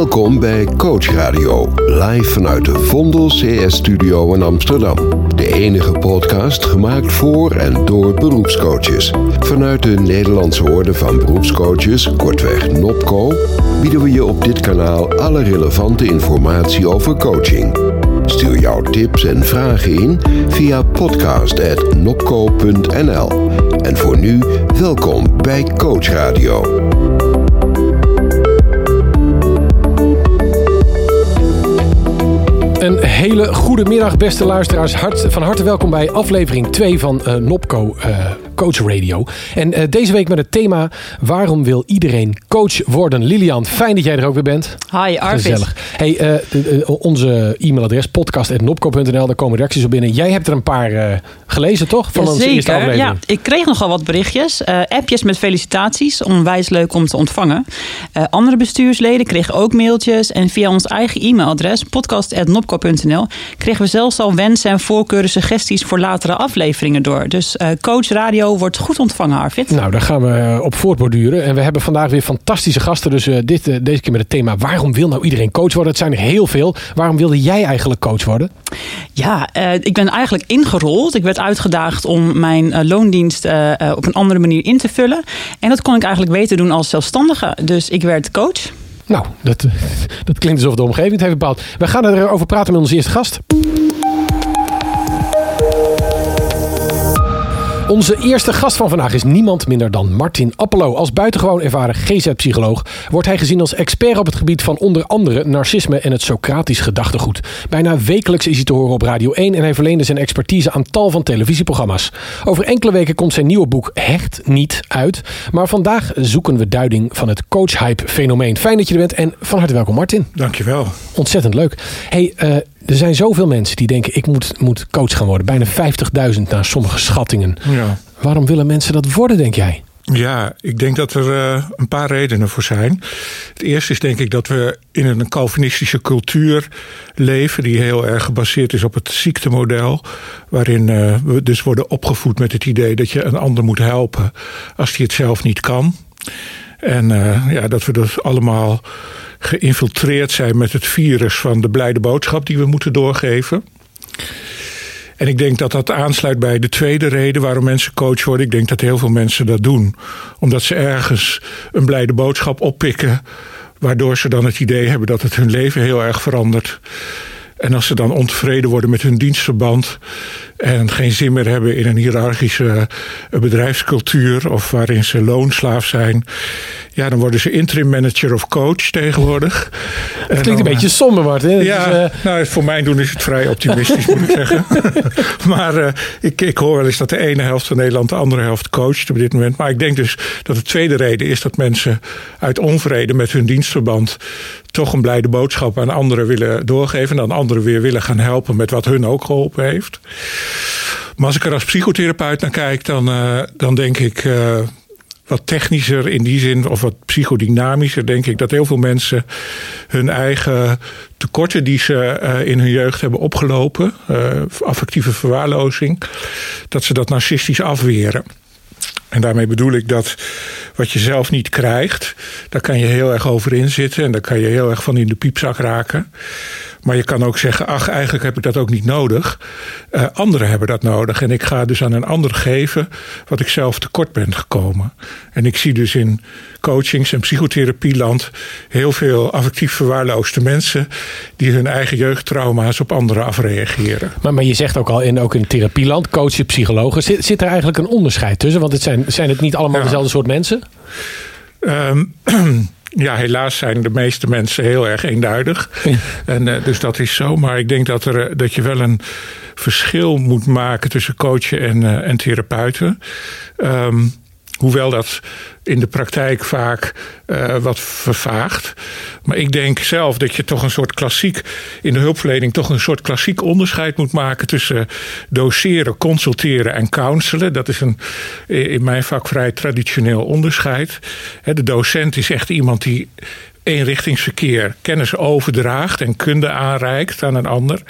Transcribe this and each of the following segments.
Welkom bij Coach Radio, live vanuit de Vondel CS Studio in Amsterdam. De enige podcast gemaakt voor en door beroepscoaches. Vanuit de Nederlandse Orde van Beroepscoaches, kortweg NOPCO, bieden we je op dit kanaal alle relevante informatie over coaching. Stuur jouw tips en vragen in via podcast.nopco.nl. En voor nu, welkom bij Coach Radio. Hele goede middag, beste luisteraars. Hart, van harte welkom bij aflevering 2 van uh, Nopco uh, Coach Radio. En uh, deze week met het thema: waarom wil iedereen coach worden? Lilian, fijn dat jij er ook weer bent. Hi, Arvid. Gezellig. Hey, onze e-mailadres podcast@nopco.nl. Daar komen reacties op binnen. Jij hebt er een paar gelezen, toch? Van ja, onze eerste aflevering. Ja, ik kreeg nogal wat berichtjes, appjes met felicitaties, onwijs leuk om te ontvangen. andere bestuursleden kregen ook mailtjes en via ons eigen e-mailadres podcast@nopco Nopco.nl kregen we zelfs al wensen en voorkeuren, suggesties voor latere afleveringen door. Dus Coach Radio wordt goed ontvangen, Arvid. Nou, daar gaan we eh, op voortborduren. En we hebben vandaag weer fantastische gasten. Dus uh, dit, uh, deze keer met het thema: waarom wil nou iedereen coach worden? Het zijn er heel veel. Waarom wilde jij eigenlijk coach worden? Ja, ik ben eigenlijk ingerold. Ik werd uitgedaagd om mijn loondienst op een andere manier in te vullen. En dat kon ik eigenlijk weten doen als zelfstandige. Dus ik werd coach. Nou, dat, dat klinkt alsof de omgeving het heeft bepaald. We gaan erover praten met onze eerste gast. Onze eerste gast van vandaag is niemand minder dan Martin Appelo. Als buitengewoon ervaren GZ-psycholoog wordt hij gezien als expert op het gebied van onder andere narcisme en het Socratisch gedachtegoed. Bijna wekelijks is hij te horen op Radio 1 en hij verleende zijn expertise aan tal van televisieprogramma's. Over enkele weken komt zijn nieuwe boek Hecht niet uit. Maar vandaag zoeken we duiding van het coach-hype-fenomeen. Fijn dat je er bent en van harte welkom Martin. Dankjewel. Ontzettend leuk. Hey, uh, er zijn zoveel mensen die denken: ik moet, moet coach gaan worden. Bijna 50.000 naar sommige schattingen. Ja. Waarom willen mensen dat worden, denk jij? Ja, ik denk dat er uh, een paar redenen voor zijn. Het eerste is denk ik dat we in een Calvinistische cultuur leven, die heel erg gebaseerd is op het ziektemodel. Waarin uh, we dus worden opgevoed met het idee dat je een ander moet helpen als die het zelf niet kan. En uh, ja, dat we dus allemaal geïnfiltreerd zijn met het virus van de blijde boodschap die we moeten doorgeven. En ik denk dat dat aansluit bij de tweede reden waarom mensen coach worden. Ik denk dat heel veel mensen dat doen. Omdat ze ergens een blijde boodschap oppikken. Waardoor ze dan het idee hebben dat het hun leven heel erg verandert. En als ze dan ontevreden worden met hun dienstverband en geen zin meer hebben in een hiërarchische bedrijfscultuur of waarin ze loonslaaf zijn, ja, dan worden ze interim manager of coach tegenwoordig. Het klinkt een beetje somber, Martin. Ja, uh... nou, voor mijn doen is het vrij optimistisch, moet ik zeggen. maar uh, ik, ik hoor wel eens dat de ene helft van Nederland de andere helft coacht op dit moment. Maar ik denk dus dat de tweede reden is dat mensen uit onvrede met hun dienstverband toch een blijde boodschap aan anderen willen doorgeven. En dan anderen weer willen gaan helpen met wat hun ook geholpen heeft. Maar als ik er als psychotherapeut naar kijk, dan, uh, dan denk ik uh, wat technischer in die zin, of wat psychodynamischer, denk ik dat heel veel mensen hun eigen tekorten die ze uh, in hun jeugd hebben opgelopen, affectieve verwaarlozing, dat ze dat narcistisch afweren. En daarmee bedoel ik dat wat je zelf niet krijgt, daar kan je heel erg over inzitten en daar kan je heel erg van in de piepzak raken. Maar je kan ook zeggen, ach, eigenlijk heb ik dat ook niet nodig. Uh, anderen hebben dat nodig. En ik ga dus aan een ander geven wat ik zelf tekort ben gekomen. En ik zie dus in coachings- en psychotherapieland heel veel affectief verwaarloosde mensen die hun eigen jeugdtrauma's op anderen afreageren. Maar, maar je zegt ook al in, ook in therapieland, coachen, psychologen, zit, zit er eigenlijk een onderscheid tussen? Want het zijn, zijn het niet allemaal ja. dezelfde soort mensen? Um, Ja, helaas zijn de meeste mensen heel erg eenduidig. Ja. En, uh, dus dat is zo. Maar ik denk dat, er, dat je wel een verschil moet maken tussen coachen en, uh, en therapeuten. Um, Hoewel dat in de praktijk vaak uh, wat vervaagt. Maar ik denk zelf dat je toch een soort klassiek in de hulpverlening toch een soort klassiek onderscheid moet maken tussen doseren, consulteren en counselen. Dat is een in mijn vak vrij traditioneel onderscheid. De docent is echt iemand die eenrichtingsverkeer kennis overdraagt en kunde aanreikt aan een ander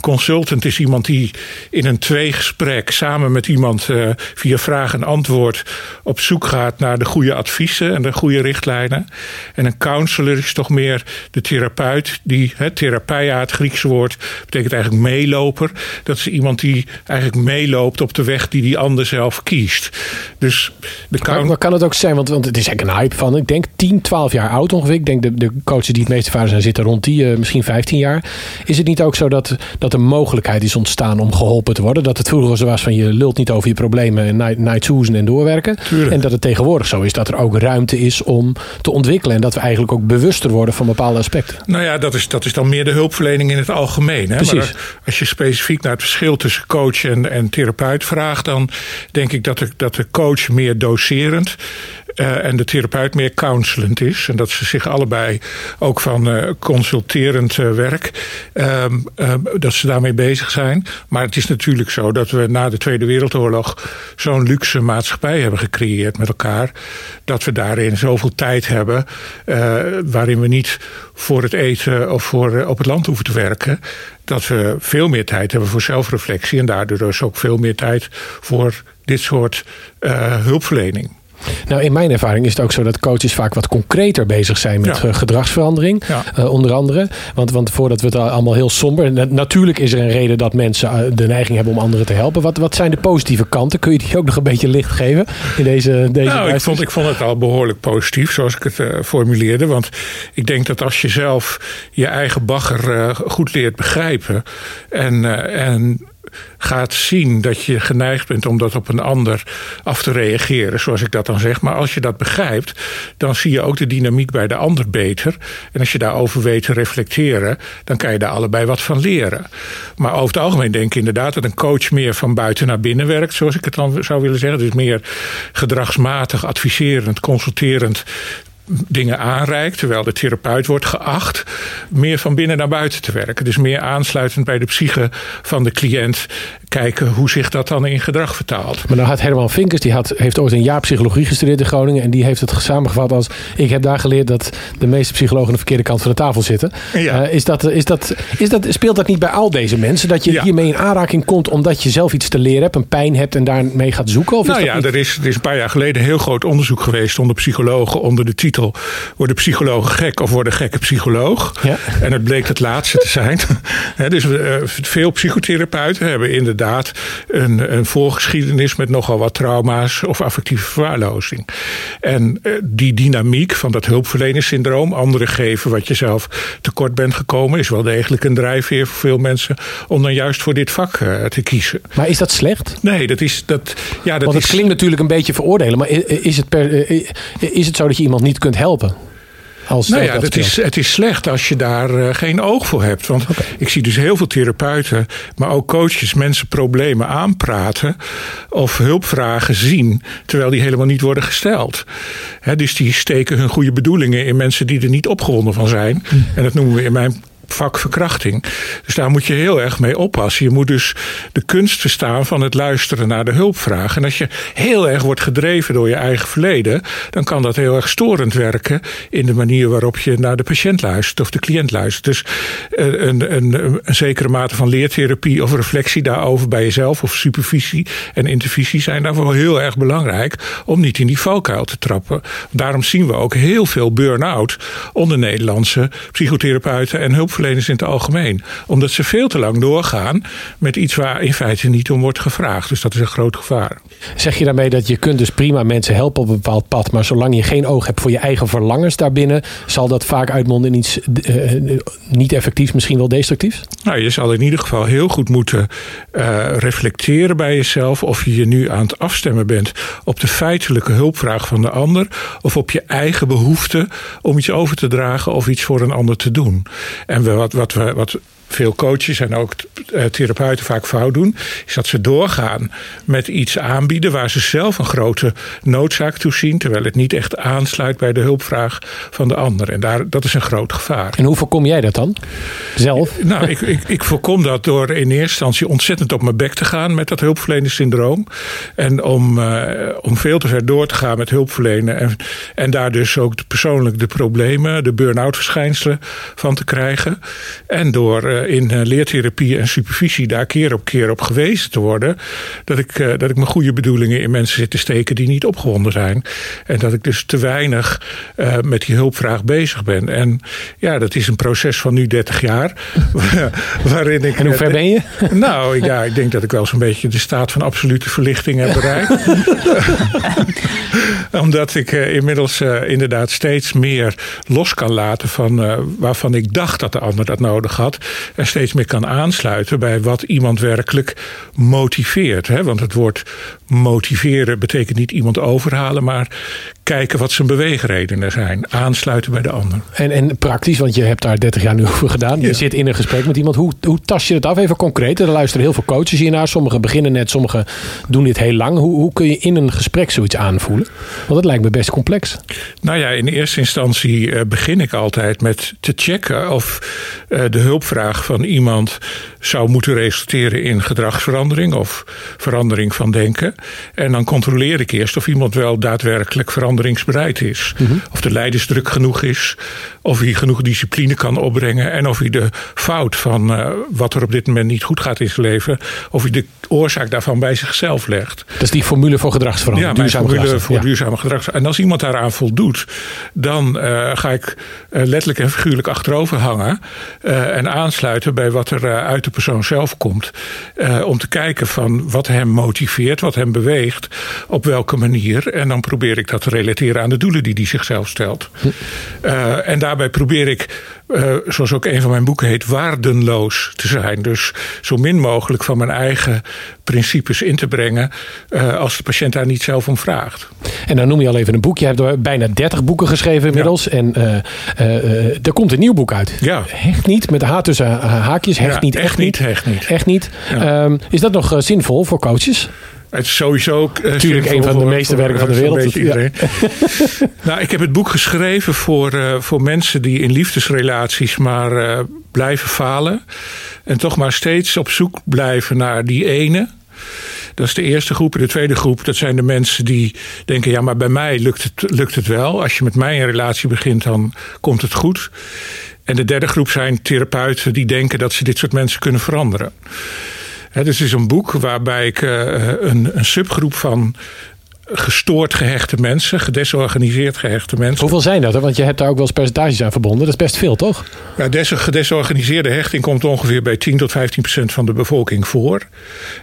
consultant is iemand die in een tweegesprek samen met iemand uh, via vraag en antwoord op zoek gaat naar de goede adviezen en de goede richtlijnen. En een counselor is toch meer de therapeut die, hè, therapeia, het Griekse woord, betekent eigenlijk meeloper. Dat is iemand die eigenlijk meeloopt op de weg die die ander zelf kiest. Dus de maar, maar kan het ook zijn, want, want het is eigenlijk een hype van, ik denk 10, 12 jaar oud ongeveer. Ik denk de, de coaches die het meeste vader zijn zitten rond die, uh, misschien 15 jaar. Is het niet ook zo dat, dat er mogelijkheid is ontstaan om geholpen te worden? Dat het vroeger zo was van je lult niet over je problemen en night, night en doorwerken. Tuurlijk. En dat het tegenwoordig zo is dat er ook ruimte is om te ontwikkelen. En dat we eigenlijk ook bewuster worden van bepaalde aspecten. Nou ja, dat is, dat is dan meer de hulpverlening in het algemeen. Hè? Precies. Maar als je specifiek naar het verschil tussen coach en, en therapeut vraagt, dan denk ik dat de, dat de coach meer doserend uh, en de therapeut meer counselend is. En dat ze zich allebei ook van uh, consulterend uh, werk, ehm, dat ze daarmee bezig zijn. Maar het is natuurlijk zo dat we na de Tweede Wereldoorlog zo'n luxe maatschappij hebben gecreëerd met elkaar. Dat we daarin zoveel tijd hebben waarin we niet voor het eten of voor op het land hoeven te werken. Dat we veel meer tijd hebben voor zelfreflectie en daardoor dus ook veel meer tijd voor dit soort hulpverlening. Nou, in mijn ervaring is het ook zo dat coaches vaak wat concreter bezig zijn met ja. gedragsverandering. Ja. Uh, onder andere. Want, want voordat we het allemaal heel somber. Natuurlijk is er een reden dat mensen eh, de neiging hebben om anderen te helpen. Wat, wat zijn de positieve kanten? Kun je die ook nog een beetje licht geven in deze, deze Nou, ik vond, ik vond het al behoorlijk positief zoals ik het uh, formuleerde. Want ik denk dat als je zelf je eigen bagger uh, goed leert begrijpen. En, en gaat zien dat je geneigd bent om dat op een ander af te reageren, zoals ik dat dan zeg. Maar als je dat begrijpt, dan zie je ook de dynamiek bij de ander beter. En als je daarover weet te reflecteren, dan kan je daar allebei wat van leren. Maar over het algemeen denk ik inderdaad dat een coach meer van buiten naar binnen werkt, zoals ik het dan zou willen zeggen. Dus meer gedragsmatig, adviserend, consulterend dingen aanreikt, terwijl de therapeut wordt geacht meer van binnen naar buiten te werken. Dus meer aansluitend bij de psyche van de cliënt kijken hoe zich dat dan in gedrag vertaalt. Maar dan had Herman Vinkers, die had, heeft ooit een jaar psychologie gestudeerd in Groningen en die heeft het samengevat als ik heb daar geleerd dat de meeste psychologen aan de verkeerde kant van de tafel zitten. Ja. Uh, is dat, is dat, is dat, speelt dat niet bij al deze mensen? Dat je Ja. hiermee in aanraking komt omdat je zelf iets te leren hebt, een pijn hebt en daarmee gaat zoeken? Of is Nou dat ja, niet? er is, er is een paar jaar geleden heel groot onderzoek geweest onder psychologen onder de titel Worden psychologen gek of worden gekke psycholoog? Ja. En het bleek het laatste te zijn. Dus eh, veel psychotherapeuten hebben inderdaad een, een voorgeschiedenis met nogal wat trauma's of affectieve verwaarlozing. En eh, die dynamiek van dat hulpverleningssyndroom, anderen geven wat je zelf tekort bent gekomen, is wel degelijk een drijfveer voor veel mensen om dan juist voor dit vak eh, te kiezen. Maar is dat slecht? Nee, dat is. Dat, ja, dat Want het is, klinkt natuurlijk een beetje veroordelen, maar is het, per, is het zo dat je iemand niet kunt helpen? Als Nou ja, dat is, het is slecht als je daar eh, geen oog voor hebt. Want ik zie dus heel veel therapeuten, maar ook coaches, mensen problemen aanpraten of hulpvragen zien, terwijl die helemaal niet worden gesteld. Hè, dus die steken hun goede bedoelingen in mensen die er niet opgewonden van zijn. En dat noemen we in mijn vak verkrachting. Dus daar moet je heel erg mee oppassen. Je moet dus de kunst verstaan van het luisteren naar de hulpvraag. En als je heel erg wordt gedreven door je eigen verleden, dan kan dat heel erg storend werken in de manier waarop je naar de patiënt luistert of de cliënt luistert. Dus eh, een, een, een zekere mate van leertherapie of reflectie daarover bij jezelf of supervisie en intervisie zijn daarvoor heel erg belangrijk om niet in die valkuil te trappen. Daarom zien we ook heel veel burn-out onder Nederlandse psychotherapeuten en hulpverleners in het algemeen. Omdat ze veel te lang doorgaan met iets waar in feite niet om wordt gevraagd. Dus dat is een groot gevaar. Zeg je daarmee dat je kunt dus prima mensen helpen op een bepaald pad, maar zolang je geen oog hebt voor je eigen verlangens daarbinnen, zal dat vaak uitmonden in iets eh, niet effectiefs, misschien wel destructiefs? Nou, je zal in ieder geval heel goed moeten uh, reflecteren bij jezelf of je je nu aan het afstemmen bent op de feitelijke hulpvraag van de ander of op je eigen behoefte om iets over te dragen of iets voor een ander te doen. En we, wat, wat, we, wat veel coaches en ook therapeuten vaak fout doen, is dat ze doorgaan met iets aanbieden waar ze zelf een grote noodzaak toe zien, terwijl het niet echt aansluit bij de hulpvraag van de ander. En daar, dat is een groot gevaar. En hoe voorkom jij dat dan? Zelf? Nou, ik, ik, ik voorkom dat door in eerste instantie ontzettend op mijn bek te gaan met dat hulpverleningssyndroom. En om, uh, om veel te ver door te gaan met hulpverlenen. En, en daar dus ook de, persoonlijk de problemen, de burn-out verschijnselen van te krijgen. En door uh, in uh, leertherapie en supervisie daar keer op keer op gewezen te worden. Dat ik, uh, dat ik mijn goede bedoelingen in mensen zit te steken die niet opgewonden zijn. En dat ik dus te weinig met die hulpvraag bezig ben. En ja, dat is een proces van nu 30 jaar. waarin ik. En hoe ver ben je? Nou ja, ik denk dat ik wel zo'n beetje de staat van absolute verlichting heb bereikt. Omdat ik inmiddels inderdaad steeds meer los kan laten van waarvan ik dacht dat de ander dat nodig had. En steeds meer kan aansluiten bij wat iemand werkelijk motiveert. Hè? Want het woord motiveren betekent niet iemand overhalen, maar kijken wat zijn beweegredenen zijn. Aansluiten bij de ander. En, en praktisch, want je hebt daar 30 jaar nu over gedaan. Je zit in een gesprek met iemand. Hoe, hoe tast je het af? Even concreet. Er luisteren heel veel coaches hiernaar. Sommigen beginnen net, sommigen doen dit heel lang. Hoe, hoe kun je in een gesprek zoiets aanvoelen? Want het lijkt me best complex. Nou ja, in eerste instantie eh, begin ik altijd met te checken of eh, de hulpvraag van iemand zou moeten resulteren in gedragsverandering of verandering van denken. En dan controleer ik eerst of iemand wel daadwerkelijk veranderingsbereid is. Mhm. Of de leidersdruk genoeg is, of hij genoeg discipline kan opbrengen en of hij de fout van uh, wat er op dit moment niet goed gaat in zijn leven, of hij de oorzaak daarvan bij zichzelf legt. Dat is die formule voor gedragsverandering. Ja, duurzame formule voor ja. duurzame gedragsverandering. En als iemand daaraan voldoet, dan uh, ga ik uh, letterlijk en figuurlijk achterover hangen en aansluiten bij wat er uit de persoon zelf komt. om te kijken van wat hem motiveert, wat hem beweegt, op welke manier. En dan probeer ik dat te relateren aan de doelen die hij zichzelf stelt. Uh, en daarbij probeer ik, uh, zoals ook een van mijn boeken heet, waardenloos te zijn. Dus zo min mogelijk van mijn eigen principes in te brengen uh, als de patiënt daar niet zelf om vraagt. En dan noem je al even een boek. Je hebt bijna 30 boeken geschreven inmiddels. Ja. En er komt een nieuw boek uit. Ja. Hecht niet, met H tussen haakjes. Hecht ja, niet, echt, echt niet. Hecht niet. Echt niet. Um, is dat nog zinvol voor coaches? Het is sowieso ook. Uh, Natuurlijk een van de meeste werken van de wereld. Ja. nou, ik heb het boek geschreven voor, uh, voor mensen die in liefdesrelaties maar uh, blijven falen. En toch maar steeds op zoek blijven naar die ene. Dat is de eerste groep. En de tweede groep, dat zijn de mensen die denken: ja, maar bij mij lukt het, lukt het wel. Als je met mij een relatie begint, dan komt het goed. En de derde groep zijn therapeuten die denken dat ze dit soort mensen kunnen veranderen. Dus het is een boek waarbij ik uh, een, een subgroep van gestoord gehechte mensen, gedesorganiseerd gehechte mensen. Hoeveel zijn dat? Want je hebt daar ook wel eens percentages aan verbonden. Dat is best veel, toch? Ja, deze gedesorganiseerde hechting komt ongeveer bij 10 tot 15 procent van de bevolking voor.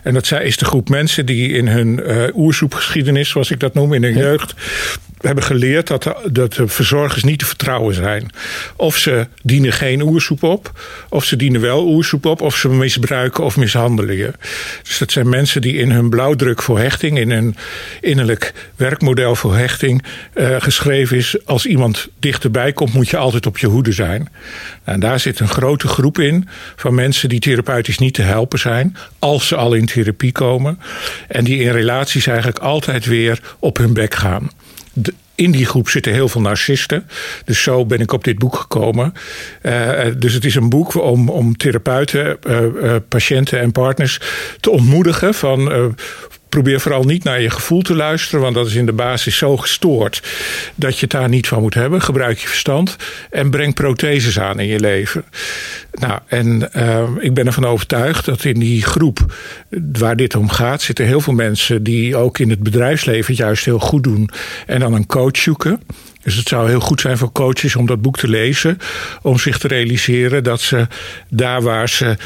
En dat is de groep mensen die in hun uh, oersoepgeschiedenis, zoals ik dat noem, in hun ja. jeugd, hebben geleerd dat de, dat de verzorgers niet te vertrouwen zijn. Of ze dienen geen oersoep op, of ze dienen wel oersoep op, of ze misbruiken of mishandelen je. Dus dat zijn mensen die in hun blauwdruk voor hechting, in hun innerlijk werkmodel voor hechting, uh, geschreven is: als iemand dichterbij komt, moet je altijd op je hoede zijn. En daar zit een grote groep in van mensen die therapeutisch niet te helpen zijn, als ze al in therapie komen. En die in relaties eigenlijk altijd weer op hun bek gaan in die groep zitten heel veel narcisten. Dus zo ben ik op dit boek gekomen. Uh, dus het is een boek om, om therapeuten, patiënten en partners te ontmoedigen van probeer vooral niet naar je gevoel te luisteren, want dat is in de basis zo gestoord dat je het daar niet van moet hebben. Gebruik je verstand en breng protheses aan in je leven. Nou, en uh, ik ben ervan overtuigd dat in die groep waar dit om gaat, zitten heel veel mensen die ook in het bedrijfsleven het juist heel goed doen en dan een coach zoeken. Dus het zou heel goed zijn voor coaches om dat boek te lezen. Om zich te realiseren dat ze daar waar ze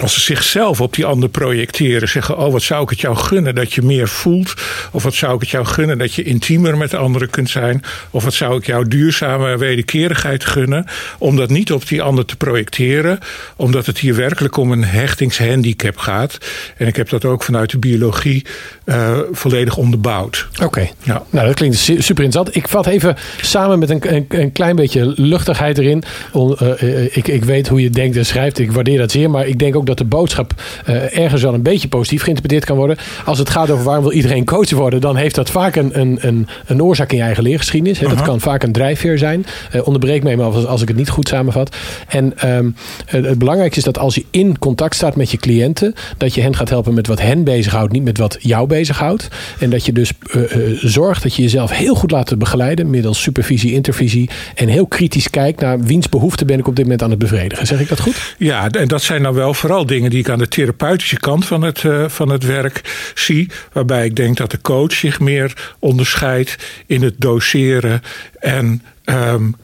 als ze zichzelf op die ander projecteren, zeggen: Oh, wat zou ik het jou gunnen dat je meer voelt? Of wat zou ik het jou gunnen dat je intiemer met de anderen kunt zijn? Of wat zou ik jou duurzame wederkerigheid gunnen? Om dat niet op die ander te projecteren, omdat het hier werkelijk om een hechtingshandicap gaat. En ik heb dat ook vanuit de biologie uh, volledig onderbouwd. Oké, okay. ja. nou dat klinkt super interessant. Ik vat even samen met een, een, een klein beetje luchtigheid erin. Uh, ik, ik weet hoe je denkt en schrijft, ik waardeer dat zeer, maar ik denk ook dat de boodschap uh, ergens wel een beetje positief geïnterpreteerd kan worden. Als het gaat over waarom wil iedereen coach worden, dan heeft dat vaak een, een, een, een oorzaak in je eigen leergeschiedenis. Hè. Dat kan vaak een drijfveer zijn. Uh, onderbreek me maar als, als ik het niet goed samenvat. En um, het belangrijkste is dat als je in contact staat met je cliënten, dat je hen gaat helpen met wat hen bezighoudt, niet met wat jou bezighoudt. En dat je dus uh, zorgt dat je jezelf heel goed laat begeleiden middels supervisie, intervisie en heel kritisch kijkt naar wiens behoeften ben ik op dit moment aan het bevredigen. Zeg ik dat goed? Ja, en dat zijn dan wel vooral dingen die ik aan de therapeutische kant van het, uh, van het werk zie. Waarbij ik denk dat de coach zich meer onderscheidt in het doseren en um,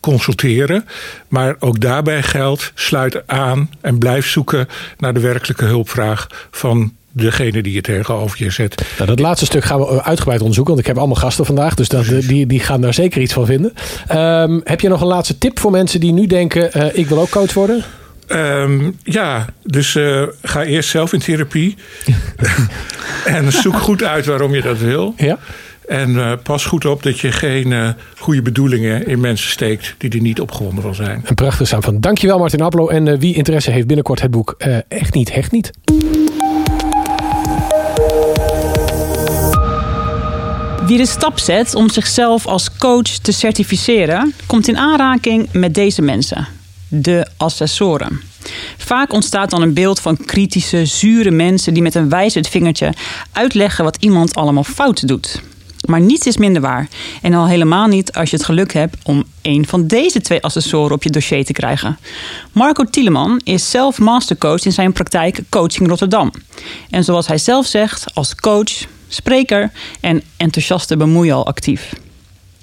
consulteren. Maar ook daarbij geldt, sluit aan en blijf zoeken naar de werkelijke hulpvraag van degene die je tegenover je zet. Nou, dat laatste stuk gaan we uitgebreid onderzoeken, want ik heb allemaal gasten vandaag, dus dat, die, die gaan daar zeker iets van vinden. Um, heb je nog een laatste tip voor mensen die nu denken: uh, ik wil ook coach worden? Um, ja, dus uh, ga eerst zelf in therapie. en zoek goed uit waarom je dat wil. Ja. En uh, pas goed op dat je geen uh, goede bedoelingen in mensen steekt die er niet opgewonden van zijn. Een prachtig samenvatting. Dankjewel Martin Applo. En uh, wie interesse heeft binnenkort het boek Echt niet, hecht niet. Wie de stap zet om zichzelf als coach te certificeren, komt in aanraking met deze mensen, de assessoren. Vaak ontstaat dan een beeld van kritische, zure mensen die met een wijzend vingertje uitleggen wat iemand allemaal fout doet. Maar niets is minder waar. En al helemaal niet als je het geluk hebt om een van deze twee assessoren op je dossier te krijgen. Marco Tieleman is zelf mastercoach in zijn praktijk Coaching Rotterdam. En zoals hij zelf zegt, als coach, spreker en enthousiaste bemoeier al actief.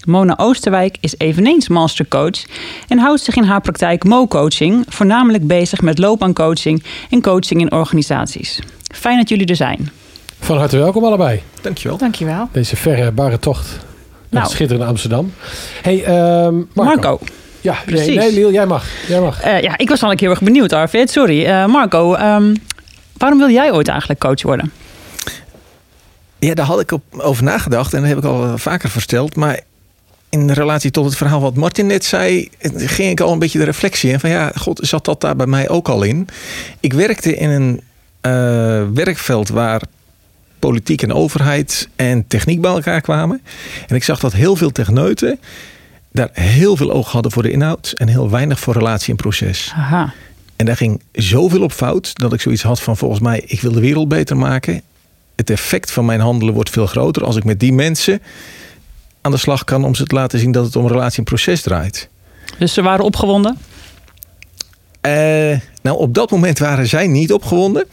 Mona Oosterwijk is eveneens mastercoach en houdt zich in haar praktijk Mo-coaching voornamelijk bezig met loopbaancoaching en coaching in organisaties. Fijn dat jullie er zijn. Van harte welkom allebei. Dankjewel. Dankjewel. Deze verre tocht naar Nou. het schitterende Amsterdam. Hey, ehm, Marco. Marco. Ja, nee, Precies. nee, Liel, jij mag. Jij mag. Eh, ja, ik was al een heel erg benieuwd, Arvid. Sorry. Eh, Marco, ehm, waarom wil jij ooit eigenlijk coach worden? Ja, daar had ik op, over nagedacht en dat heb ik al eh, vaker verteld. Maar in relatie tot het verhaal wat Martin net zei, ging ik al een beetje de reflectie in van ja, god, zat dat daar bij mij ook al in? Ik werkte in een eh, werkveld waar politiek en overheid en techniek bij elkaar kwamen. En ik zag dat heel veel techneuten daar heel veel oog hadden voor de inhoud en heel weinig voor relatie en proces. Aha. En daar ging zoveel op fout dat ik zoiets had van volgens mij, ik wil de wereld beter maken. Het effect van mijn handelen wordt veel groter als ik met die mensen aan de slag kan om ze te laten zien dat het om relatie en proces draait. Dus ze waren opgewonden? Eh, nou, op dat moment waren zij niet opgewonden.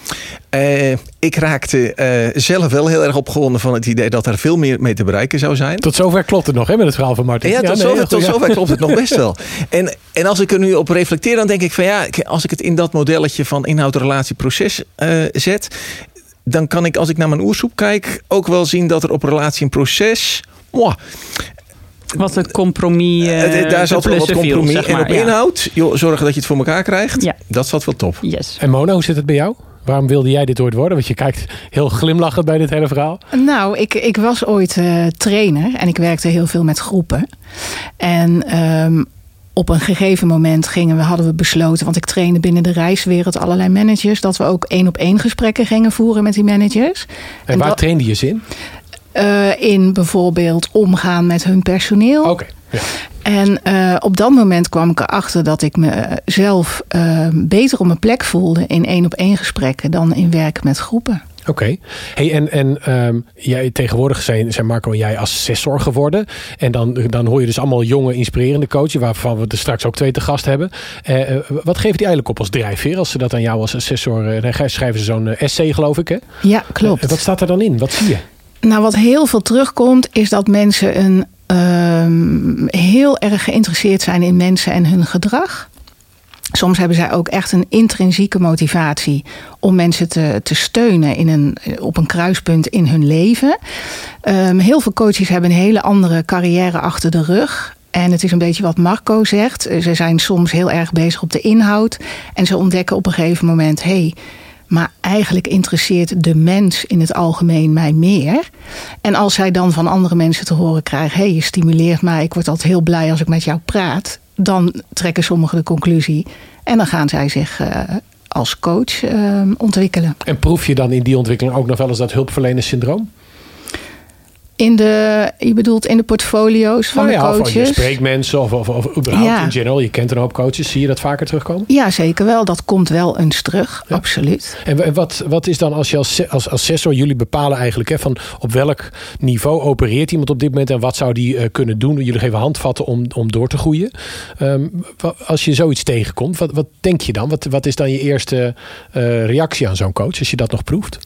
Eh, ik raakte eh, zelf wel heel erg opgewonden van het idee dat er veel meer mee te bereiken zou zijn. Tot zover klopt het nog, hè, met het verhaal van Martin. Ja, tot, nee, zover, tot ja. zover klopt het nog best wel. En, en als ik er nu op reflecteer, dan denk ik van ja, als ik het in dat modelletje van inhoud, relatie, proces eh, zet, dan kan ik als ik naar mijn oersoep kijk ook wel zien dat er op relatie en proces. Mwah, Wat een compromis. eh, eh, daar zat wel wat compromis. zeg en op ja. inhoud, joh, zorgen dat je het voor elkaar krijgt. Ja. Dat zat wel top. Yes. En Mona, hoe zit het bij jou? Waarom wilde jij dit ooit worden? Want je kijkt heel glimlachend bij dit hele verhaal. Nou, ik, ik was ooit eh, trainer en ik werkte heel veel met groepen. En ehm, op een gegeven moment gingen we, hadden we besloten, want ik trainde binnen de reiswereld allerlei managers, dat we ook één op één gesprekken gingen voeren met die managers. En, waar dat- trainde je zin? Eh, in bijvoorbeeld omgaan met hun personeel. Oké. Ja. En eh, op dat moment kwam ik erachter dat ik mezelf eh, beter op mijn plek voelde in één op één gesprekken dan in werken met groepen. Oké. Hey, en en ehm, jij, tegenwoordig zijn, zijn Marco en jij assessor geworden. En dan, dan hoor je dus allemaal jonge, inspirerende coaches, waarvan we er straks ook twee te gast hebben. Wat geven die eigenlijk op als drijfveer als ze dat aan jou als assessor... dan schrijven ze zo'n essay, geloof ik, hè? Ja, klopt. Wat staat er dan in? Wat zie je? Nou, wat heel veel terugkomt, is dat mensen een, ehm, heel erg geïnteresseerd zijn in mensen en hun gedrag. Soms hebben zij ook echt een intrinsieke motivatie om mensen te, te steunen in een, op een kruispunt in hun leven. Ehm, heel veel coaches hebben een hele andere carrière achter de rug. En het is een beetje wat Marco zegt. Ze zijn soms heel erg bezig op de inhoud. En ze ontdekken op een gegeven moment: hé, hey, maar eigenlijk interesseert de mens in het algemeen mij meer. En als zij dan van andere mensen te horen krijgen: hé, hey, je stimuleert mij, ik word altijd heel blij als ik met jou praat. Dan trekken sommigen de conclusie en dan gaan zij zich uh, als coach uh, ontwikkelen. En proef je dan in die ontwikkeling ook nog wel eens dat hulpverlenerssyndroom? In de, je bedoelt in de portfolio's van nou ja, de coaches? Of je spreekt mensen of, of, of überhaupt ja. in general. Je kent een hoop coaches. Zie je dat vaker terugkomen? Ja, zeker wel. Dat komt wel eens terug. Ja. Absoluut. En wat, wat is dan als je als, als assessor, jullie bepalen eigenlijk hè, van op welk niveau opereert iemand op dit moment en wat zou die uh, kunnen doen? Jullie geven handvatten om, om door te groeien. Um, als je zoiets tegenkomt, wat, wat denk je dan? Wat, wat is dan je eerste uh, reactie aan zo'n coach als je dat nog proeft?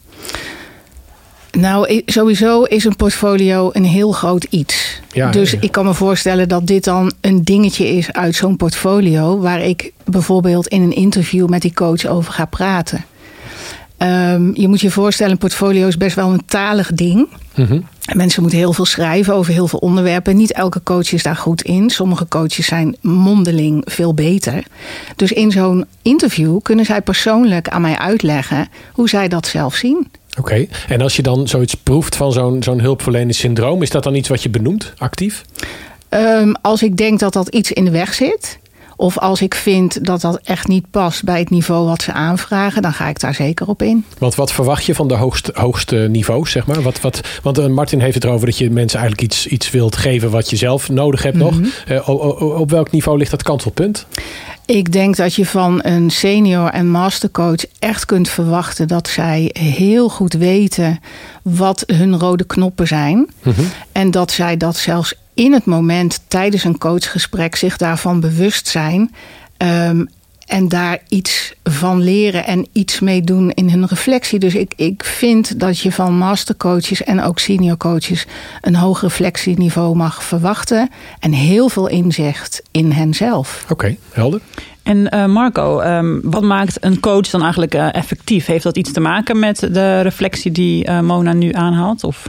Nou, sowieso is een portfolio een heel groot iets. Ja, dus ja. ik kan me voorstellen dat dit dan een dingetje is uit zo'n portfolio, waar ik bijvoorbeeld in een interview met die coach over ga praten. Um, je moet je voorstellen, een portfolio is best wel een talig ding. Mm -hmm. Mensen moeten heel veel schrijven over heel veel onderwerpen. Niet elke coach is daar goed in. Sommige coaches zijn mondeling veel beter. Dus in zo'n interview kunnen zij persoonlijk aan mij uitleggen hoe zij dat zelf zien. Oké, en als je dan zoiets proeft van zo'n zo'n hulpverleningssyndroom, is dat dan iets wat je benoemt, actief? Um, als ik denk dat dat iets in de weg zit, of als ik vind dat dat echt niet past bij het niveau wat ze aanvragen, dan ga ik daar zeker op in. Want wat verwacht je van de hoogste, hoogste niveaus, zeg maar? Wat, wat, want uh, Martin heeft het erover dat je mensen eigenlijk iets, iets wilt geven wat je zelf nodig hebt mm -hmm. nog. Uh, op, op welk niveau ligt dat kantelpunt? Ik denk dat je van een senior en mastercoach echt kunt verwachten dat zij heel goed weten wat hun rode knoppen zijn. Mm -hmm. En dat zij dat zelfs in het moment tijdens een coachgesprek zich daarvan bewust zijn. Um, en daar iets van leren en iets mee doen in hun reflectie. Dus ik, ik vind dat je van mastercoaches en ook senior coaches een hoog reflectieniveau mag verwachten. En heel veel inzicht in henzelf. Oké, okay, helder. En uh, Marco, um, wat maakt een coach dan eigenlijk uh, effectief? Heeft dat iets te maken met de reflectie die uh, Mona nu aanhaalt? Of?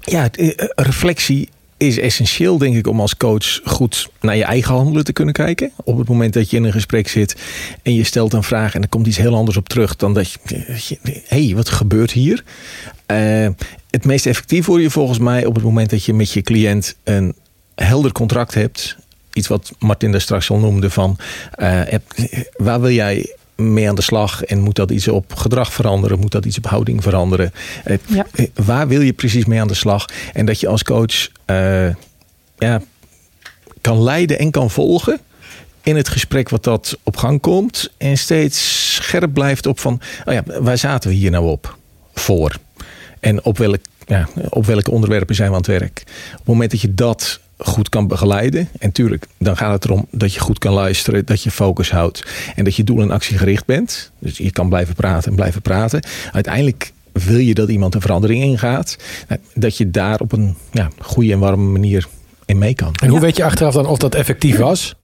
Ja, reflectie is essentieel, denk ik, om als coach goed naar je eigen handelen te kunnen kijken. Op het moment dat je in een gesprek zit en je stelt een vraag en er komt iets heel anders op terug dan dat je. Hé, hey, wat gebeurt hier? Uh, het meest effectief word je volgens mij op het moment dat je met je cliënt een helder contract hebt. Iets wat Martin daar straks al noemde van uh, waar wil jij mee aan de slag? En moet dat iets op gedrag veranderen? Moet dat iets op houding veranderen? Ja. Waar wil je precies mee aan de slag? En dat je als coach uh, ja, kan leiden en kan volgen in het gesprek wat dat op gang komt. En steeds scherp blijft op van, oh ja, waar zaten we hier nou op voor? En op, welk, ja, op welke onderwerpen zijn we aan het werk? Op het moment dat je dat goed kan begeleiden. En tuurlijk, dan gaat het erom dat je goed kan luisteren, dat je focus houdt en dat je doel en actie gericht bent. Dus je kan blijven praten en blijven praten. Uiteindelijk wil je dat iemand een verandering ingaat, dat je daar op een ja, goede en warme manier in mee kan. En hoe weet je achteraf dan of dat effectief was?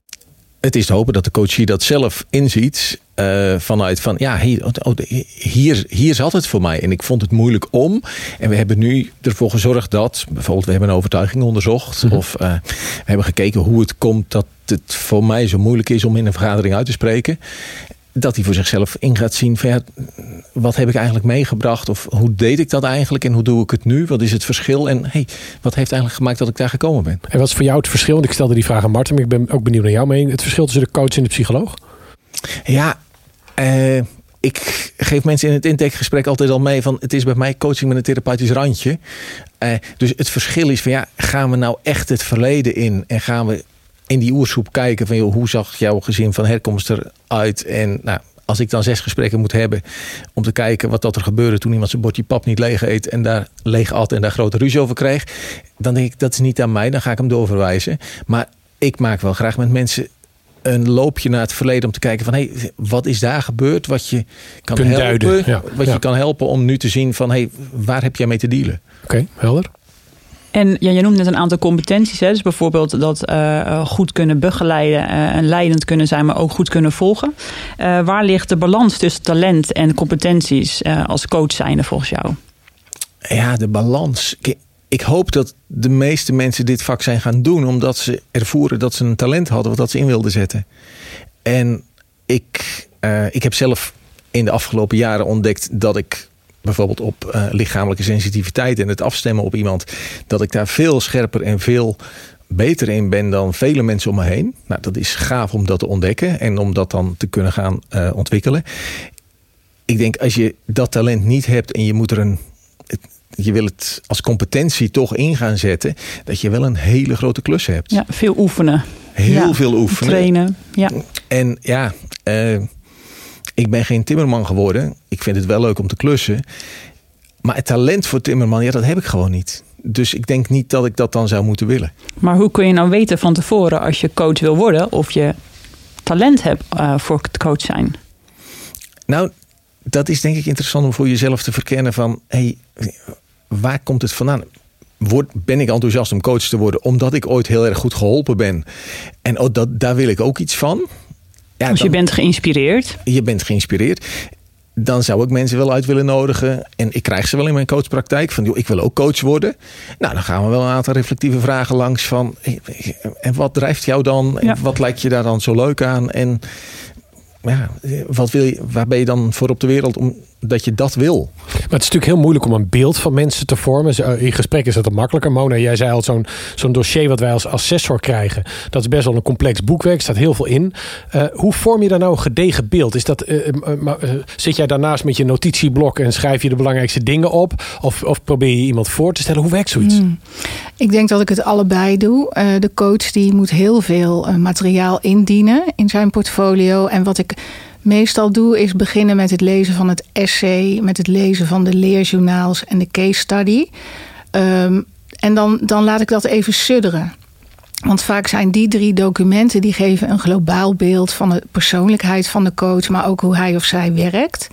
Het is te hopen dat de coach dat zelf inziet. Uh, vanuit van ja, hier, oh, hier, hier zat het voor mij. En ik vond het moeilijk om. En we hebben nu ervoor gezorgd dat, bijvoorbeeld, we hebben een overtuiging onderzocht. Mm-hmm. Of uh, we hebben gekeken hoe het komt dat het voor mij zo moeilijk is om in een vergadering uit te spreken dat hij voor zichzelf in gaat zien van ja, wat heb ik eigenlijk meegebracht of hoe deed ik dat eigenlijk en hoe doe ik het nu? Wat is het verschil en hey, wat heeft eigenlijk gemaakt dat ik daar gekomen ben? En wat is voor jou het verschil? Want ik stelde die vraag aan Martin, maar ik ben ook benieuwd naar jouw mening. Het verschil tussen de coach en de psycholoog? Ja, uh, ik geef mensen in het intakegesprek altijd al mee van het is bij mij coaching met een therapeutisch randje. Uh, dus het verschil is van ja, gaan we nou echt het verleden in en gaan we in die oersoep kijken van joh, hoe zag jouw gezin van herkomst eruit? En nou, als ik dan zes gesprekken moet hebben om te kijken wat dat er gebeurde toen iemand zijn bordje pap niet leeg eet en daar leeg at en daar grote ruzie over kreeg, dan denk ik dat is niet aan mij, dan ga ik hem doorverwijzen. Maar ik maak wel graag met mensen een loopje naar het verleden om te kijken van hé, hey, wat is daar gebeurd? Wat je kan helpen, ja, wat ja. je kan helpen om nu te zien van hé, hey, waar heb jij mee te dealen? Oké, okay, helder. En ja, je noemt net een aantal competenties. Hè? Dus bijvoorbeeld dat uh, goed kunnen begeleiden uh, en leidend kunnen zijn, maar ook goed kunnen volgen. Waar ligt de balans tussen talent en competenties als coach zijnde volgens jou? Ja, de balans. Ik hoop dat de meeste mensen dit vak zijn gaan doen omdat ze ervoeren dat ze een talent hadden wat dat ze in wilden zetten. En ik, ik heb zelf in de afgelopen jaren ontdekt dat ik bijvoorbeeld op uh, lichamelijke sensitiviteit en het afstemmen op iemand, dat ik daar veel scherper en veel beter in ben dan vele mensen om me heen. Nou, dat is gaaf om dat te ontdekken en om dat dan te kunnen gaan uh, ontwikkelen. ik denk als je dat talent niet hebt en je moet er een. Je wil het als competentie toch in gaan zetten, dat je wel een hele grote klus hebt. Ja, veel oefenen. Heel Ja, veel oefenen. Trainen. Ja. En ja, eh, ik ben geen timmerman geworden. Ik vind het wel leuk om te klussen. Maar het talent voor timmerman, ja, dat heb ik gewoon niet. Dus ik denk niet dat ik dat dan zou moeten willen. Maar hoe kun je nou weten van tevoren als je coach wil worden of je talent hebt eh, voor het coach zijn? Nou, dat is denk ik interessant om voor jezelf te verkennen van... Hey, waar komt het vandaan? Word, ben ik enthousiast om coach te worden omdat ik ooit heel erg goed geholpen ben? En oh, dat, daar wil ik ook iets van. Ja, dus je bent geïnspireerd. je bent geïnspireerd. Dan zou ik mensen wel uit willen nodigen. En ik krijg ze wel in mijn coachpraktijk. Van, joh, ik wil ook coach worden. Nou, dan gaan we wel een aantal reflectieve vragen langs. Van, en wat drijft jou dan? En Ja. wat lijkt je daar dan zo leuk aan? En ja, wat wil je, waar ben je dan voor op de wereld omdat je dat wil? Maar het is natuurlijk heel moeilijk om een beeld van mensen te vormen. Zo, In gesprek is dat wat makkelijker. Mona, jij zei al, zo'n zo'n dossier wat wij als assessor krijgen... dat is best wel een complex boekwerk. Er staat heel veel in. Eh, hoe vorm je daar nou een gedegen beeld? Is dat, eh, eh, maar, eh, zit jij daarnaast met je notitieblok... en schrijf je de belangrijkste dingen op? Of, of probeer je iemand voor te stellen? Hoe werkt zoiets? Hmm. Ik denk dat ik het allebei doe. Eh, de coach die moet heel veel eh, materiaal indienen in zijn portfolio. En wat ik meestal doe is beginnen met het lezen van het essay, met het lezen van de leerjournaals en de case study. Ehm, en dan, dan laat ik dat even sudderen. Want vaak zijn die drie documenten die geven een globaal beeld van de persoonlijkheid van de coach, maar ook hoe hij of zij werkt.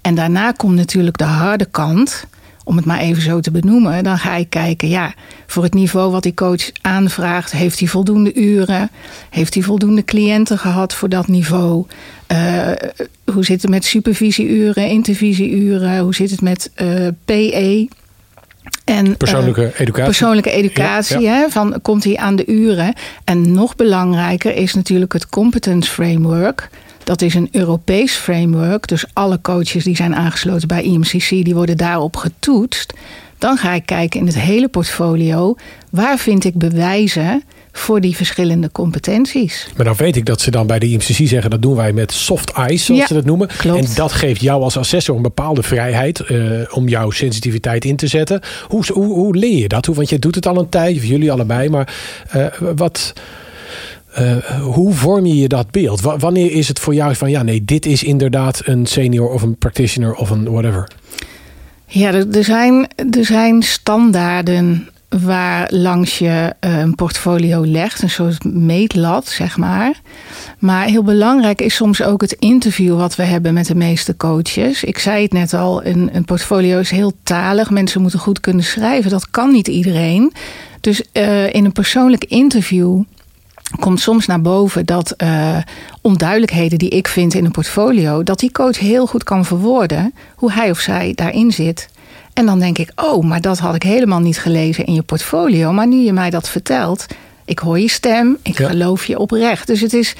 En daarna komt natuurlijk de harde kant, om het maar even zo te benoemen. Dan ga ik kijken, ja, voor het niveau wat die coach aanvraagt, heeft hij voldoende uren? Heeft hij voldoende cliënten gehad voor dat niveau? Eh, hoe zit het met supervisieuren, intervisieuren? Hoe zit het met eh, PE? En, eh, Persoonlijke educatie? Persoonlijke educatie, Ja, Hè, van komt hij aan de uren? En nog belangrijker is natuurlijk het competence framework. Dat is een Europees framework. Dus alle coaches die zijn aangesloten bij IMCC, die worden daarop getoetst. Dan ga ik kijken in het hele portfolio. Waar vind ik bewijzen voor die verschillende competenties? Maar dan weet ik dat ze dan bij de IMCC zeggen... dat doen wij met soft eyes, zoals Ja, ze dat noemen. klopt. En dat geeft jou als assessor een bepaalde vrijheid... eh, om jouw sensitiviteit in te zetten. Hoe, hoe, hoe leer je dat? Hoe, want je doet het al een tijd, of jullie allebei. Maar eh, wat... eh, hoe vorm je je dat beeld? Wa- wanneer is het voor jou van... ja, nee, dit is inderdaad een senior of een practitioner of een whatever? Ja, er, er zijn, er zijn standaarden waar langs je eh, een portfolio legt, een soort meetlat, zeg maar. Maar heel belangrijk is soms ook het interview wat we hebben met de meeste coaches. Ik zei het net al, een, een portfolio is heel talig. Mensen moeten goed kunnen schrijven. Dat kan niet iedereen. Dus eh, in een persoonlijk interview komt soms naar boven dat eh, onduidelijkheden die ik vind in een portfolio, dat die coach heel goed kan verwoorden hoe hij of zij daarin zit. En dan denk ik, oh, maar dat had ik helemaal niet gelezen in je portfolio. Maar nu je mij dat vertelt, ik hoor je stem, ik Ja. geloof je oprecht. Dus het is,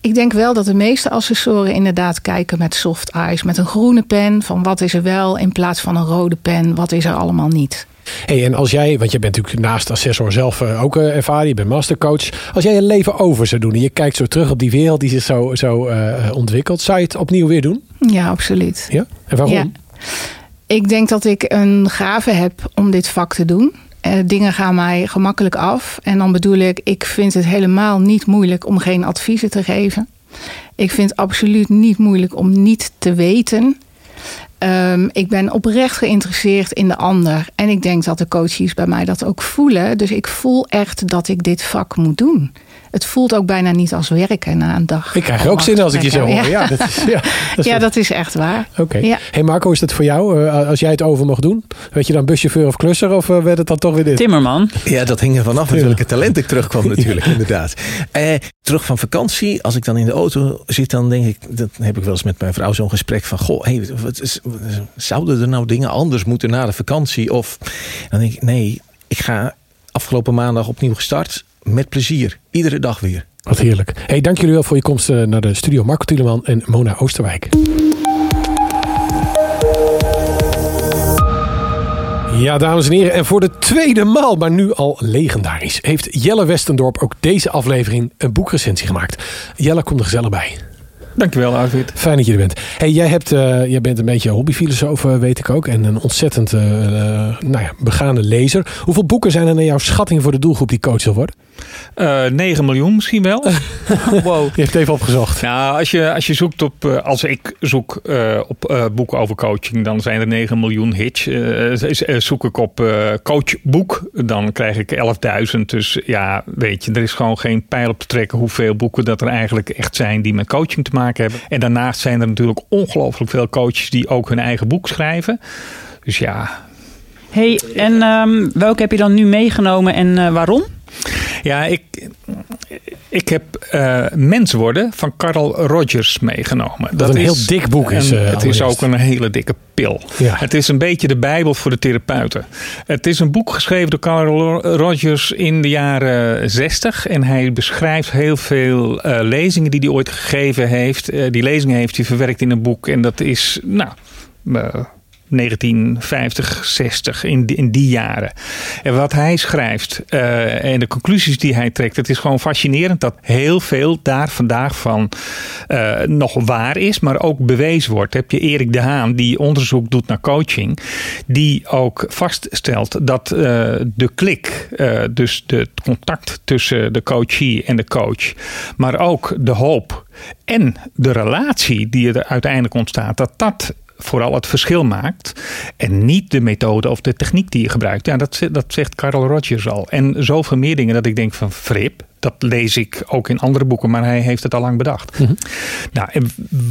ik denk wel dat de meeste assessoren inderdaad kijken met soft eyes, met een groene pen, van wat is er wel in plaats van een rode pen, wat is er allemaal niet. Hey, en als jij, want je bent natuurlijk naast assessor zelf eh, ook eh, ervaren, je bent mastercoach. Als jij je leven over zou doen en je kijkt zo terug op die wereld die zich zo, zo eh, ontwikkelt, zou je het opnieuw weer doen? Ja, absoluut. Ja? En waarom? Ja. Ik denk dat ik een gave heb om dit vak te doen. Dingen gaan mij gemakkelijk af. En dan bedoel ik, ik vind het helemaal niet moeilijk om geen adviezen te geven. Ik vind het absoluut niet moeilijk om niet te weten. Ehm, ik ben oprecht geïnteresseerd in de ander. En ik denk dat de coaches bij mij dat ook voelen. Dus ik voel echt dat ik dit vak moet doen. Het voelt ook bijna niet als werken na een dag. Ik krijg er ook zin als ik je zo hoor. Ja. Ja, dat is, ja, dat is Ja, wel- dat is echt waar. Oké. Ja. Hey Marco, is dat voor jou? eh, als jij het over mocht doen? Weet je dan buschauffeur of klusser of eh, werd het dan toch weer dit? Timmerman. Ja, dat hing er vanaf met welke talent ik terugkwam natuurlijk, inderdaad. Eh, terug van vakantie, als ik dan in de auto zit, dan denk ik, dat heb ik wel eens met mijn vrouw zo'n gesprek van, goh, hey, wat is, wat is- zouden er nou dingen anders moeten na de vakantie? Of dan denk ik, nee, ik ga afgelopen maandag opnieuw gestart met plezier, iedere dag weer. Wat heerlijk. Hey, dank jullie wel voor je komst eh, naar de studio. Marco Tuleman en Mona Oosterwijk. Ja, dames en heren. En voor de tweede maal, maar nu al legendarisch, heeft Jelle Westendorp ook deze aflevering een boekrecensie gemaakt. Jelle, kom er gezellig bij. Dankjewel, Arvid. Fijn dat je er bent. Hey, jij, hebt, uh, jij bent een beetje hobbyfilosoof, weet ik ook. En een ontzettend uh, nou ja, begaande lezer. Hoeveel boeken zijn er naar jouw schatting voor de doelgroep die coach zal worden? Uh, 9 miljoen misschien wel. wow. Je hebt even opgezocht. Nou, als je, als je zoekt op, als ik zoek op boeken over coaching, dan zijn er 9 miljoen hits. zoek ik op coachboek, dan krijg ik 11.000. Dus ja, weet je, er is gewoon geen pijl op te trekken hoeveel boeken dat er eigenlijk echt zijn die met coaching te maken hebben. En daarnaast zijn er natuurlijk ongelooflijk veel coaches die ook hun eigen boek schrijven. Dus ja. Hey, en um, welke heb je dan nu meegenomen en uh, waarom? Ja, ik, ik heb uh, Mens worden van Carl Rogers meegenomen. Dat, dat een is, heel dik boek is. Uh, het is ook een hele dikke pil. Ja. Het is een beetje de Bijbel voor de therapeuten. Het is een boek geschreven door Carl Rogers in de jaren 60. En hij beschrijft heel veel uh, lezingen die hij ooit gegeven heeft. die lezingen heeft hij verwerkt in een boek. En dat is, nou 1950, 60, in die, in die jaren. En wat hij schrijft uh, en de conclusies die hij trekt, het is gewoon fascinerend dat heel veel daar vandaag van uh, nog waar is, maar ook bewezen wordt. Heb je Erik de Haan, die onderzoek doet naar coaching, die ook vaststelt dat uh, de klik, dus de, het contact tussen de coachie en de coach, maar ook de hoop en de relatie die er uiteindelijk ontstaat, dat dat vooral het verschil maakt. En niet de methode of de techniek die je gebruikt. Ja, dat, dat zegt Carl Rogers al. En zoveel meer dingen dat ik denk van Frip. Dat lees ik ook in andere boeken, maar hij heeft het al lang bedacht. Mm -hmm. Nou,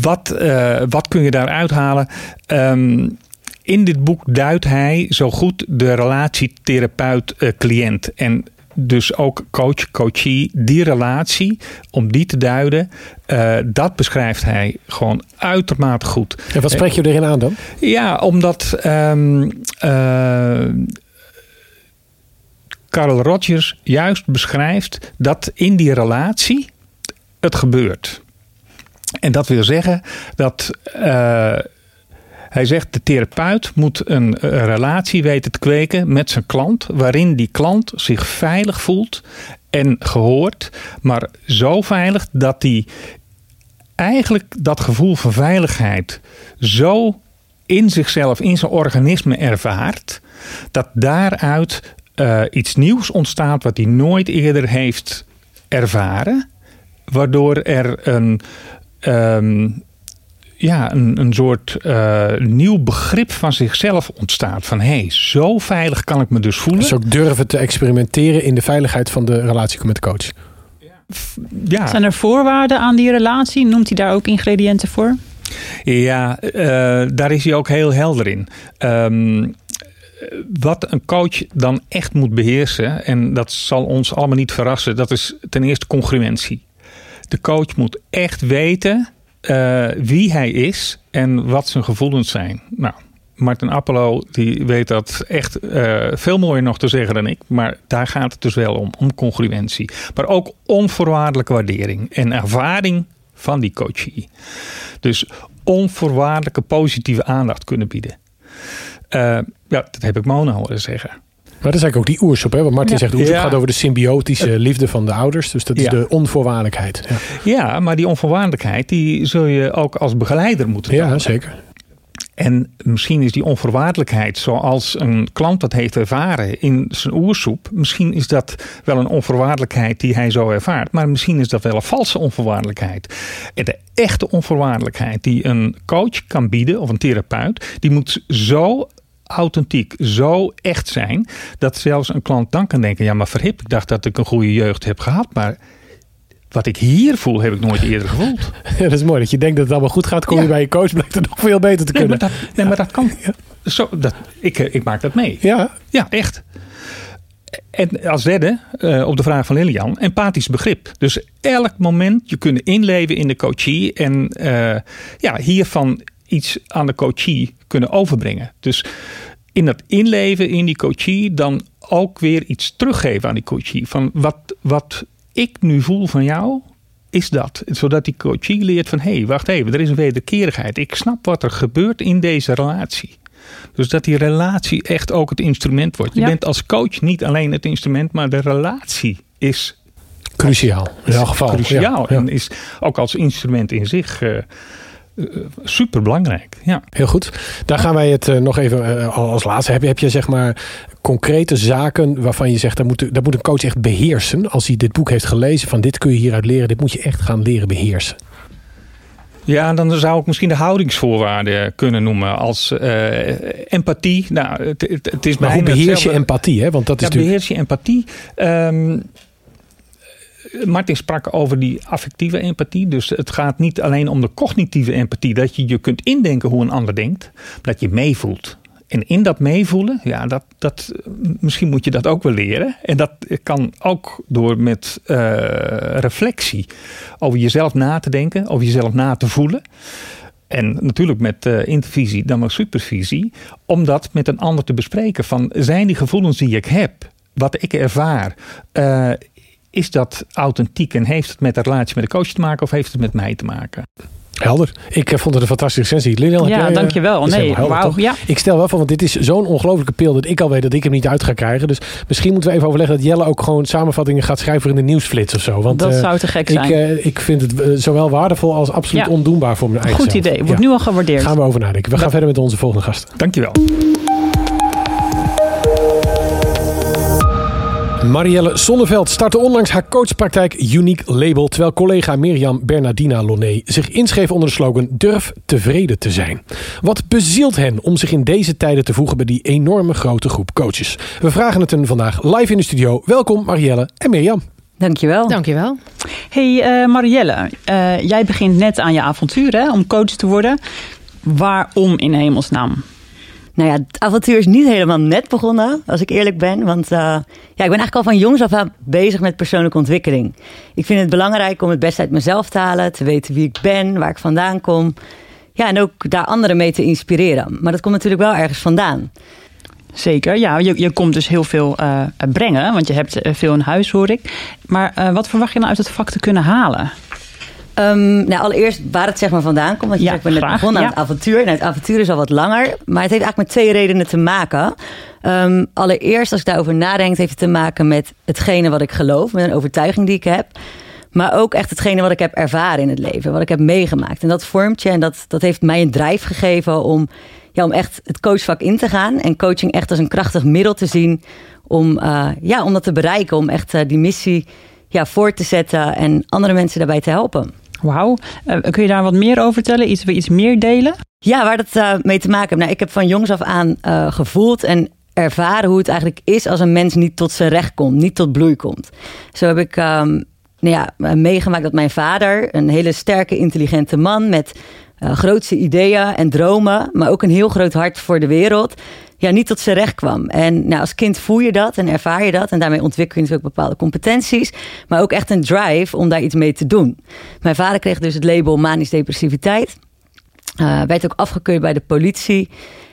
wat, uh, wat kun je daaruit halen? Um, in dit boek duidt hij zo goed de relatie therapeut-cliënt. En dus ook coach, coachee, die relatie, om die te duiden, uh, dat beschrijft hij gewoon uitermate goed. En wat spreek je erin aan dan? Ja, omdat um, uh, Carl Rogers juist beschrijft dat in die relatie het gebeurt. En dat wil zeggen dat uh, hij zegt de therapeut moet een relatie weten te kweken met zijn klant, waarin die klant zich veilig voelt en gehoord, maar zo veilig dat hij eigenlijk dat gevoel van veiligheid zo in zichzelf, in zijn organisme ervaart, dat daaruit uh, iets nieuws ontstaat wat hij nooit eerder heeft ervaren, waardoor er een. Um, ja, een, een soort uh, nieuw begrip van zichzelf ontstaat. Van hé, hey, zo veilig kan ik me dus voelen. Dus ook durven te experimenteren in de veiligheid van de relatie met de coach. Ja. Zijn er voorwaarden aan die relatie? Noemt hij daar ook ingrediënten voor? Ja, uh, daar is hij ook heel helder in. Um, wat een coach dan echt moet beheersen, en dat zal ons allemaal niet verrassen, dat is ten eerste congruentie. De coach moet echt weten uh, wie hij is en wat zijn gevoelens zijn. Nou, Martin Appelo die weet dat echt uh, veel mooier nog te zeggen dan ik. Maar daar gaat het dus wel om, om congruentie. Maar ook onvoorwaardelijke waardering en ervaring van die coachie. Dus onvoorwaardelijke positieve aandacht kunnen bieden. Uh, ja, dat heb ik Mona horen zeggen. Maar dat is eigenlijk ook die oersoep. Hè? Want Martin zegt, oersoep ja. gaat over de symbiotische liefde van de ouders. Dus dat is ja. de onvoorwaardelijkheid. Ja. ja. maar die onvoorwaardelijkheid, die zul je ook als begeleider moeten tonen. Ja, zeker. En misschien is die onvoorwaardelijkheid zoals een klant dat heeft ervaren in zijn oersoep. Misschien is dat wel een onvoorwaardelijkheid die hij zo ervaart. Maar misschien is dat wel een valse onvoorwaardelijkheid. En de echte onvoorwaardelijkheid die een coach kan bieden of een therapeut. Die moet zo authentiek, zo echt zijn, dat zelfs een klant dan kan denken: ja, maar verhip, ik dacht dat ik een goede jeugd heb gehad, maar wat ik hier voel, heb ik nooit eerder gevoeld. Ja, dat is mooi. Dat je denkt dat het allemaal goed gaat, kom je bij je coach, blijkt het nog veel beter te kunnen. Nee, maar dat, nee, maar dat kan. Zo, dat, ik, ik maak dat mee. Ja. Ja, echt. En als derde, uh, op de vraag van Lilian, empathisch begrip. Dus elk moment je kunnen inleven in de coachie. En uh, ja, hiervan iets aan de coachie kunnen overbrengen. Dus in dat inleven in die coachie dan ook weer iets teruggeven aan die coachie. Van wat, wat ik nu voel van jou, is dat. Zodat die coachie leert van hé, hey, wacht even, er is een wederkerigheid. Ik snap wat er gebeurt in deze relatie. Dus dat die relatie echt ook het instrument wordt. Je ja. bent als coach niet alleen het instrument, maar de relatie is Cruciaal, in elk geval. Cruciaal. Ja, ja. En is ook als instrument in zich uh, super belangrijk. Ja. Heel goed. Daar gaan wij het uh, nog even uh, als laatste. Heb je, heb je zeg maar concrete zaken waarvan je zegt, dat moet, dat moet een coach echt beheersen. Als hij dit boek heeft gelezen, van dit kun je hieruit leren. Dit moet je echt gaan leren beheersen. Ja, dan zou ik misschien de houdingsvoorwaarden kunnen noemen als uh, empathie. Nou, het, het, het is maar hoe beheers je empathie? Hè? Want dat is ja, beheers je empathie. Um, Martin sprak over die affectieve empathie. Dus het gaat niet alleen om de cognitieve empathie. Dat je je kunt indenken hoe een ander denkt. Dat je meevoelt. En in dat meevoelen, ja, dat, dat, misschien moet je dat ook wel leren. En dat kan ook door met uh, reflectie over jezelf na te denken, over jezelf na te voelen. En natuurlijk met uh, intervisie, dan ook supervisie. Om dat met een ander te bespreken. Van zijn die gevoelens die ik heb, wat ik ervaar, uh, is dat authentiek en heeft het met de relatie met de coach te maken of heeft het met mij te maken? Helder. Ik vond het een fantastische recensie. Lilian, ja, jij, dankjewel. Nee, wauw. Ja. Ik stel wel van, want dit is zo'n ongelofelijke pil dat ik al weet dat ik hem niet uit ga krijgen. Dus misschien moeten we even overleggen dat Jelle ook gewoon samenvattingen gaat schrijven in de nieuwsflits of zo. Want, dat uh, zou te gek ik, zijn. Uh, ik vind het uh, zowel waardevol als absoluut Ja. ondoenbaar voor mijn eigen Goed zelf. idee. Wordt Ja. nu al gewaardeerd. Gaan we over nadenken. We gaan verder met onze volgende gast. Dankjewel. Marielle Sonneveld startte onlangs haar coachpraktijk Unique Label... terwijl collega Mirjam Bernardina Loné zich inschreef onder de slogan... Durf tevreden te zijn. Wat bezielt hen om zich in deze tijden te voegen... bij die enorme grote groep coaches? We vragen het hen vandaag live in de studio. Welkom Marielle en Mirjam. Dankjewel. Dankjewel. Hey eh, Marielle, eh, jij begint net aan je avontuur hè, om coach te worden. Waarom in hemelsnaam? Nou ja, het avontuur is niet helemaal net begonnen, als ik eerlijk ben. Want uh, ja, ik ben eigenlijk al van jongs af aan bezig met persoonlijke ontwikkeling. Ik vind het belangrijk om het beste uit mezelf te halen, te weten wie ik ben, waar ik vandaan kom. Ja, en ook daar anderen mee te inspireren. Maar dat komt natuurlijk wel ergens vandaan. Zeker, ja. Je, je komt dus heel veel uh, brengen, want je hebt uh, veel in huis, hoor ik. Maar wat verwacht je nou uit het vak te kunnen halen? Um, nou, allereerst waar het zeg maar vandaan komt. Want je Ja, zegt, ik ben net begonnen aan het avontuur. Nou, het avontuur is al wat langer. Maar het heeft eigenlijk met twee redenen te maken. Um, allereerst, als ik daarover nadenk, heeft het te maken met hetgene wat ik geloof. Met een overtuiging die ik heb. Maar ook echt hetgene wat ik heb ervaren in het leven. Wat ik heb meegemaakt. En dat vormt je en dat, dat heeft mij een drijf gegeven om, ja, om echt het coachvak in te gaan. En coaching echt als een krachtig middel te zien om, uh, ja, om dat te bereiken. Om echt uh, die missie ja, voor te zetten en andere mensen daarbij te helpen. Wauw. Uh, kun je daar wat meer over vertellen? Iets, iets meer delen? Ja, waar dat uh, mee te maken heeft. Nou, ik heb van jongs af aan uh, gevoeld en ervaren hoe het eigenlijk is als een mens niet tot zijn recht komt, niet tot bloei komt. Zo heb ik um, nou ja, meegemaakt dat mijn vader, een hele sterke, intelligente man met uh, grootste ideeën en dromen, maar ook een heel groot hart voor de wereld, ja, niet tot zijn recht kwam. En nou, als kind voel je dat en ervaar je dat. En daarmee ontwikkel je natuurlijk bepaalde competenties. Maar ook echt een drive om daar iets mee te doen. Mijn vader kreeg dus het label manisch depressiviteit. Uh, werd ook afgekeurd bij de politie.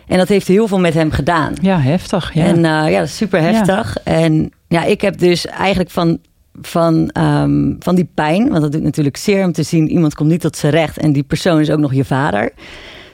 En dat heeft heel veel met hem gedaan. Ja, heftig. Ja. En uh, ja, super heftig. Ja. En ja, ik heb dus eigenlijk van, van, um, van die pijn... want dat doet natuurlijk zeer om te zien... iemand komt niet tot zijn recht en die persoon is ook nog je vader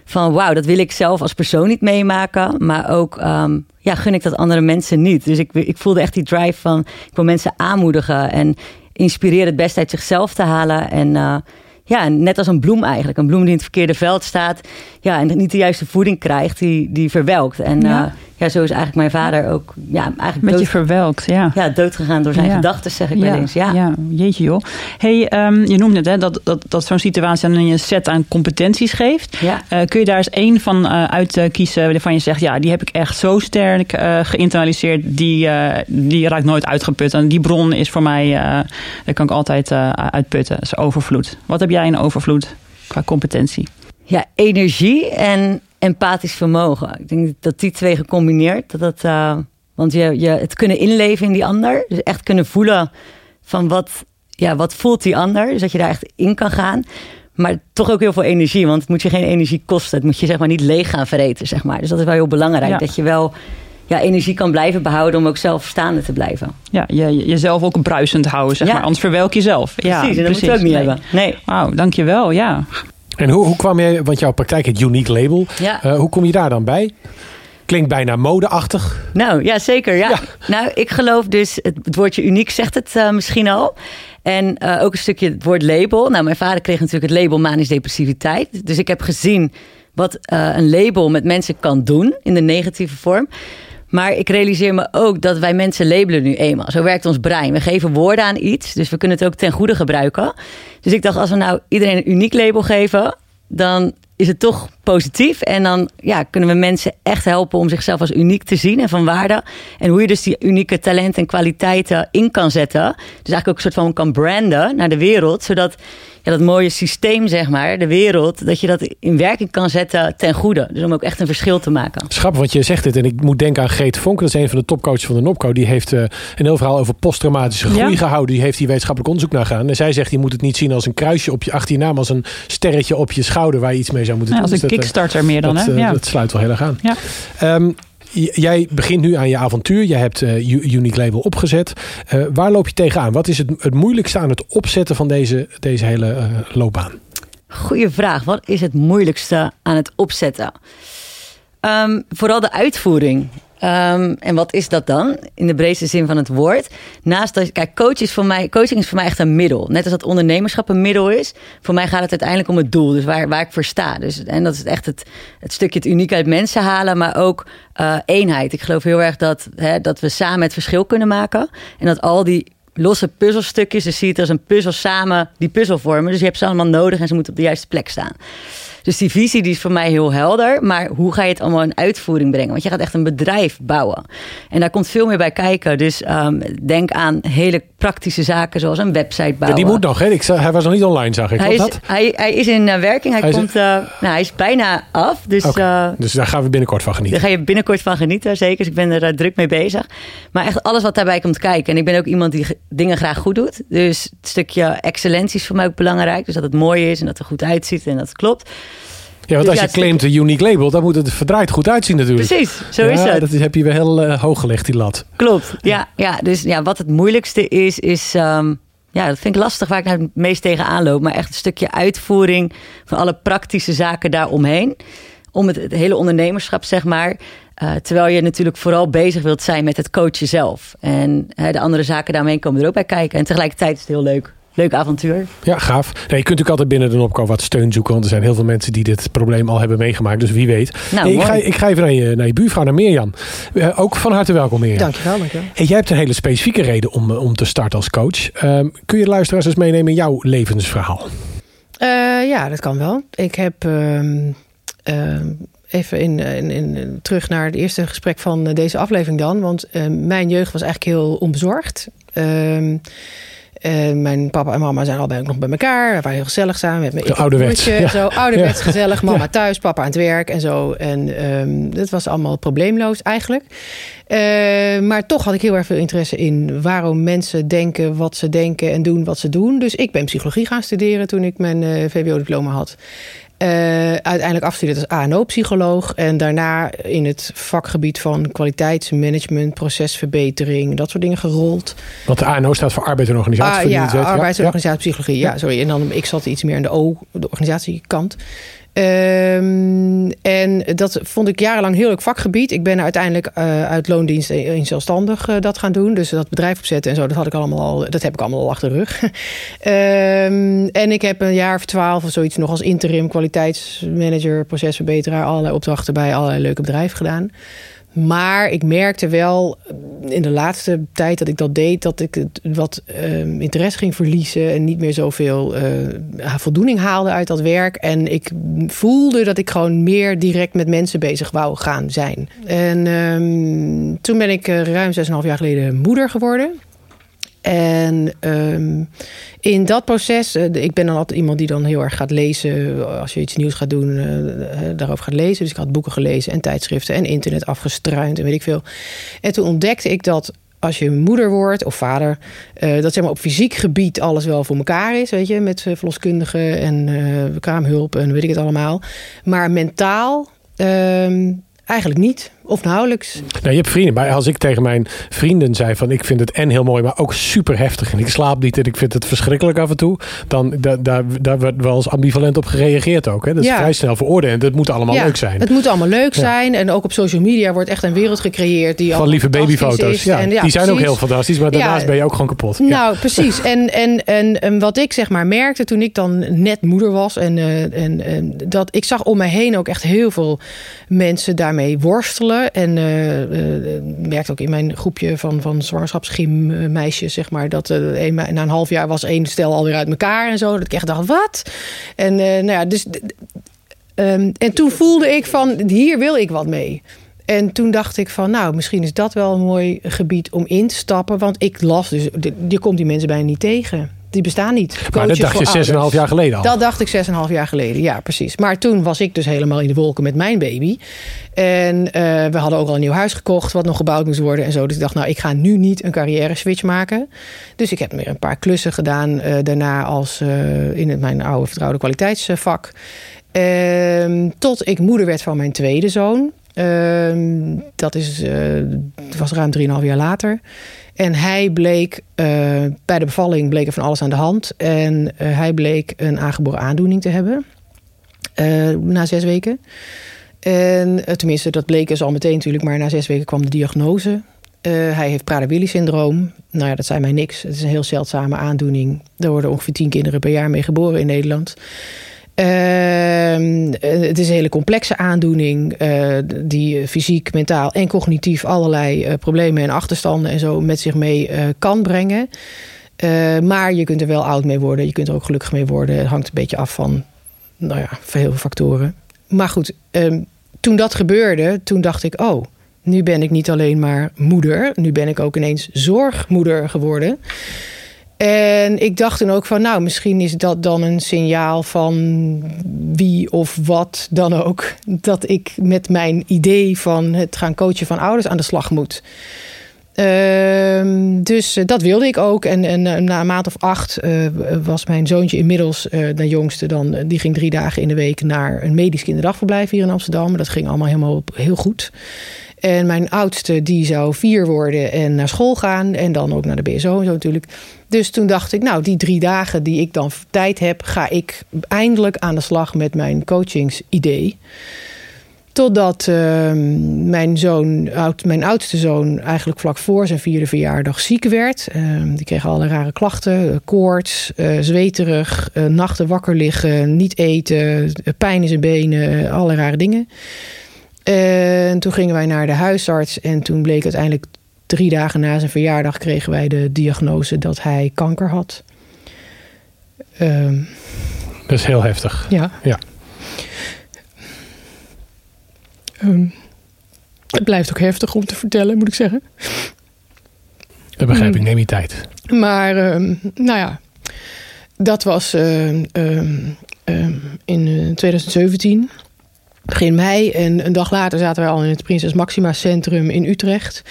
van wauw, dat wil ik zelf als persoon niet meemaken. Maar ook um, ja, gun ik dat andere mensen niet. Dus ik, ik voelde echt die drive van ik wil mensen aanmoedigen en inspireren het beste uit zichzelf te halen. En uh, ja, net als een bloem eigenlijk. Een bloem die in het verkeerde veld staat. Ja, en niet de juiste voeding krijgt, die, die verwelkt. En ja. Uh, ja, zo is eigenlijk mijn vader ook ja, eigenlijk Met dood, je verwelkt, ja. Ja, doodgegaan door zijn ja. gedachten, zeg ik ja. wel eens. Ja. ja, jeetje joh. Hey, um, je noemde het, hè, dat, dat, dat zo'n situatie dan een set aan competenties geeft. Uh, kun je daar eens één van uh, uit kiezen waarvan je zegt... ja, die heb ik echt zo sterk uh, geïnternaliseerd. Die, die raakt nooit uitgeput. En die bron is voor mij... daar kan ik altijd uitputten. Dat is overvloed. Wat heb jij in overvloed qua competentie? Ja, energie en empathisch vermogen. Ik denk dat die twee gecombineerd, dat dat, uh, want je, je het kunnen inleven in die ander, dus echt kunnen voelen van wat, ja, wat voelt die ander, dus dat je daar echt in kan gaan. Maar toch ook heel veel energie, want het moet je geen energie kosten. Het moet je zeg maar niet leeg gaan vereten, zeg maar. Dus dat is wel heel belangrijk, ja. dat je wel ja, energie kan blijven behouden om ook zelf staande te blijven. Ja, je, jezelf ook bruisend houden, zeg Ja. maar. Anders verwelk je zelf. Precies, ja, en dat moet je ook niet nee. hebben. Nee. Wauw, dankjewel, ja. En hoe, hoe kwam jij, want jouw praktijk het Unique Label, Ja. uh, hoe kom je daar dan bij? Klinkt bijna modeachtig. Nou, ja, zeker. Ja. Ja. Nou, ik geloof dus, het, het woordje uniek zegt het eh, misschien al. En eh, ook een stukje het woord label. Nou, mijn vader kreeg natuurlijk het label manisch depressiviteit. Dus ik heb gezien wat eh, een label met mensen kan doen in de negatieve vorm. Maar ik realiseer me ook dat wij mensen labelen nu eenmaal. Zo werkt ons brein. We geven woorden aan iets, dus we kunnen het ook ten goede gebruiken. Dus ik dacht, als we nou iedereen een uniek label geven, dan is het toch positief. En dan ja, kunnen we mensen echt helpen om zichzelf als uniek te zien en van waarde. En hoe je dus die unieke talenten en kwaliteiten in kan zetten. Dus eigenlijk ook een soort van kan branden naar de wereld. Zodat ja, dat mooie systeem, zeg maar, de wereld, dat je dat in werking kan zetten ten goede. Dus om ook echt een verschil te maken. Schappig, want je zegt dit en ik moet denken aan Greet Vonk. Dat is een van de topcoaches van de NOPCO. Die heeft eh, een heel verhaal over posttraumatische groei Ja. gehouden. Die heeft hier wetenschappelijk onderzoek naar gedaan. En zij zegt, je moet het niet zien als een kruisje op je achter je naam. Als een sterretje op je schouder waar je iets mee zou moeten Ja, doen. Kickstarter meer dan, dat, hè? eh, Ja. dat sluit wel heel erg aan. Ja. Ehm, jij begint nu aan je avontuur. Jij hebt eh U- Unique Label opgezet. Eh, waar loop je tegenaan? Wat is het, het moeilijkste aan het opzetten van deze, deze hele eh, loopbaan? Goeie vraag. Wat is het moeilijkste aan het opzetten? Ehm, vooral de uitvoering. Ehm, en wat is dat dan? In de breedste zin van het woord. Naast dat, kijk, voor mij, coaching is voor mij echt een middel. Net als dat ondernemerschap een middel is. Voor mij gaat het uiteindelijk om het doel. Dus waar, waar ik voor sta. Dus, en dat is echt het, het stukje het uniek uit mensen halen. Maar ook eh, eenheid. Ik geloof heel erg dat, hè, dat we samen het verschil kunnen maken. En dat al die losse puzzelstukjes. Dus zie je het als een puzzel samen die puzzel vormen. Dus je hebt ze allemaal nodig en ze moeten op de juiste plek staan. Dus die visie die is voor mij heel helder. Maar hoe ga je het allemaal in uitvoering brengen? Want je gaat echt een bedrijf bouwen. En daar komt veel meer bij kijken. Dus ehm, denk aan hele praktische zaken zoals een website Ja, bouwen. die moet nog, hè? Ik, hij was nog niet online, zag ik. hij, is, dat? hij, hij is in eh, werking. Hij, Hij is- komt, eh, nou, hij is bijna af. Dus eh, Dus daar gaan we binnenkort van genieten. daar ga je binnenkort van genieten, zeker. Dus ik ben er druk mee bezig. Maar echt alles wat daarbij komt kijken. En ik ben ook iemand die dingen graag goed doet. Dus het stukje excellentie is voor mij ook belangrijk. Dus dat het mooi is en dat het er goed uitziet en dat het klopt. Ja, want Dus als je claimt een unique label, dan moet het er verdraaid goed uitzien natuurlijk. Precies, zo is het. Dat heb je wel heel hoog gelegd, die lat. Klopt, ja, ja. Dus ja, wat het moeilijkste is, is... ehm, ja, dat vind ik lastig waar ik nou het meest tegenaan loop. Maar echt een stukje uitvoering van alle praktische zaken daaromheen. Om het, het hele ondernemerschap, zeg maar. Eh, terwijl je natuurlijk vooral bezig wilt zijn met het coachen zelf. En de andere zaken daaromheen komen er ook bij kijken. En tegelijkertijd is het heel leuk. Leuk avontuur. Ja, gaaf. Nee, je kunt natuurlijk altijd binnen de Nopco wat steun zoeken. Want er zijn heel veel mensen die dit probleem al hebben meegemaakt. Dus wie weet. Nou, Hey, ik, ga, ik ga even naar je, naar je buurvrouw, naar Mirjam. Eh, ook van harte welkom, Mirjam. Dankjewel, dankjewel. Hey, jij hebt een hele specifieke reden om, eh, om te starten als coach. Ehm, kun je de luisteraars eens meenemen in jouw levensverhaal? Eh, ja, dat kan wel. Ik heb ehm, ehm, even in, in, in, terug naar het eerste gesprek van deze aflevering dan. Want mijn jeugd was eigenlijk heel onbezorgd. Eh, mijn papa en mama zijn allebei ook nog bij elkaar. We waren heel gezellig samen. Met mijn ouderwets, ja. Zo ouderwets Ja. gezellig. Mama Ja. thuis, papa aan het werk en zo. En ehm, dat was allemaal probleemloos eigenlijk. Eh, maar toch had ik heel erg veel interesse in waarom mensen denken wat ze denken en doen wat ze doen. Dus ik ben psychologie gaan studeren toen ik mijn eh, VWO-diploma had. Eh, uiteindelijk afgestudeerd als ANO-psycholoog. En daarna in het vakgebied van kwaliteitsmanagement, procesverbetering, dat soort dingen gerold. Want de ANO staat voor Arbeid en Organisatie. Ah, ja, en ja. organisatiepsychologie. Ja, sorry. En dan, ik zat iets meer aan de O, de organisatiekant. Ehm, en dat vond ik jarenlang heel leuk vakgebied. Ik ben uiteindelijk eh, uit loondienst in zelfstandig eh, dat gaan doen. Dus dat bedrijf opzetten en zo, dat had ik allemaal al, dat heb ik allemaal al achter de rug. Ehm, en ik heb een jaar of twaalf of zoiets nog als interim kwaliteitsmanager, procesverbeteraar, allerlei opdrachten bij allerlei leuke bedrijven gedaan. Maar ik merkte wel eh, in de laatste tijd dat ik dat deed, dat ik wat ehm, interesse ging verliezen en niet meer zoveel eh, voldoening haalde uit dat werk. En ik voelde dat ik gewoon meer direct met mensen bezig wou gaan zijn. En ehm, toen ben ik eh, ruim 6,5 jaar geleden moeder geworden. En ehm, in dat proces, eh, ik ben dan altijd iemand die dan heel erg gaat lezen. Als je iets nieuws gaat doen, eh, eh, daarover gaat lezen. Dus ik had boeken gelezen en tijdschriften en internet afgestruind en weet ik veel. En toen ontdekte ik dat als je moeder wordt of vader, eh, dat zeg maar op fysiek gebied alles wel voor elkaar is, weet je, met eh, verloskundigen en eh kraamhulp en weet ik het allemaal. Maar mentaal ehm, eigenlijk niet. Of nauwelijks. Nou, je hebt vrienden. Maar als ik tegen mijn vrienden zei van ik vind het en heel mooi, maar ook super heftig. En ik slaap niet en ik vind het verschrikkelijk af en toe. Dan da, daar, daar wordt wel eens ambivalent op gereageerd ook. Hè? Dat is Ja. vrij snel veroordeeld. En dat moet allemaal Ja, leuk zijn. Het moet allemaal leuk Ja. zijn. En ook op social media wordt echt een wereld gecreëerd. Die Van lieve babyfoto's. Ja, En die zijn ook heel fantastisch. Maar daarnaast ben je ook gewoon kapot. Ja. Nou, precies. En, en, en, en wat ik zeg maar merkte toen ik dan net moeder was. En, eh, en, en dat ik zag om mij heen ook echt heel veel mensen daarmee worstelen. En eh, eh, merkte ook in mijn groepje van, van zwangerschapsgym eh, meisjes, zeg maar, dat eh, een, na een half jaar was één stel alweer uit elkaar en zo. Dat ik echt dacht, wat? En nou ja, dus. ehm, en toen voelde ik van, hier wil ik wat mee. En toen dacht ik van, nou, misschien is dat wel een mooi gebied om in te stappen. Want ik las dus, je komt die mensen bijna niet tegen. Die bestaan niet. Maar dat dacht je voor 6,5 ouders. jaar geleden al. Dat dacht ik 6,5 jaar geleden, ja, precies. Maar toen was ik dus helemaal in de wolken met mijn baby. En eh, we hadden ook al een nieuw huis gekocht, wat nog gebouwd moest worden en zo. Dus ik dacht, nou, ik ga nu niet een carrière switch maken. Dus ik heb weer een paar klussen gedaan eh, daarna als eh, in het, mijn oude vertrouwde kwaliteitsvak. Ehm, tot ik moeder werd van mijn tweede zoon. Ehm, dat is, was ruim 3,5 jaar later. En hij bleek, eh, bij de bevalling bleek er van alles aan de hand. En eh, hij bleek een aangeboren aandoening te hebben. eh, na zes weken. En tenminste, dat bleek dus al meteen natuurlijk. Maar na zes weken kwam de diagnose. Hij heeft Prader-Willi-syndroom. Nou ja, dat zei mij niks. Het is een heel zeldzame aandoening. Er worden ongeveer tien kinderen per jaar mee geboren in Nederland. Ehm, eh, het is een hele complexe aandoening eh, die fysiek, mentaal en cognitief allerlei eh, problemen en achterstanden en zo met zich mee eh, kan brengen. Eh, maar je kunt er wel oud mee worden, je kunt er ook gelukkig mee worden. Het hangt een beetje af van, nou ja, heel veel factoren. Maar goed, ehm, toen dat gebeurde, toen dacht ik, oh, nu ben ik niet alleen maar moeder, nu ben ik ook ineens zorgmoeder geworden. En ik dacht toen ook van, nou, misschien is dat dan een signaal van wie of wat dan ook. Dat ik met mijn idee van het gaan coachen van ouders aan de slag moet. Ehm, dus eh, dat wilde ik ook. En, en eh, na een maand of acht eh, was mijn zoontje inmiddels, de jongste dan, die ging drie dagen in de week naar een medisch kinderdagverblijf hier in Amsterdam. Dat ging allemaal helemaal heel goed. En mijn oudste, die zou vier worden en naar school gaan. En dan ook naar de BSO en zo natuurlijk. Dus toen dacht ik, nou, die drie dagen die ik dan tijd heb... ga ik eindelijk aan de slag met mijn coachingsidee. Totdat ehm, mijn zoon, mijn oudste zoon, eigenlijk vlak voor zijn vierde verjaardag ziek werd. Ehm, die kreeg alle rare klachten: eh, koorts, eh, zweterig, eh, nachten wakker liggen, niet eten, pijn in zijn benen, alle rare dingen. En toen gingen wij naar de huisarts en toen bleek uiteindelijk drie dagen na zijn verjaardag kregen wij de diagnose dat hij kanker had. Ehm, Dat is heel heftig. ja. Ja. Ehm, het blijft ook heftig om te vertellen, moet ik zeggen. Dat begrijp Hmm. ik. Neem je tijd. Maar, ehm, nou ja, dat was ehm, ehm, ehm, in eh, 2017, begin mei. En een dag later zaten wij al in het Prinses Maxima Centrum in Utrecht.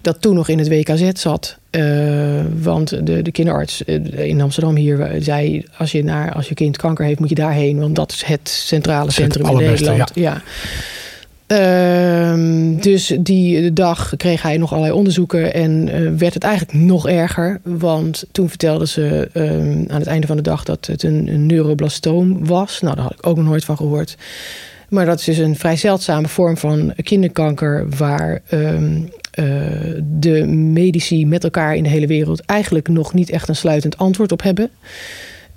Dat toen nog in het WKZ zat. Eh, want de, de kinderarts eh, in Amsterdam hier zei... Als je, naar, als je kind kanker heeft, moet je daarheen. Want dat is het centrale het centrum in Nederland. Ja. Ehm, dus die dag kreeg hij nog allerlei onderzoeken en eh, werd het eigenlijk nog erger. Want toen vertelden ze ehm, aan het einde van de dag dat het een, een neuroblastoom was. Nou, daar had ik ook nog nooit van gehoord. Maar dat is dus een vrij zeldzame vorm van kinderkanker waar ehm, eh, de medici met elkaar in de hele wereld eigenlijk nog niet echt een sluitend antwoord op hebben.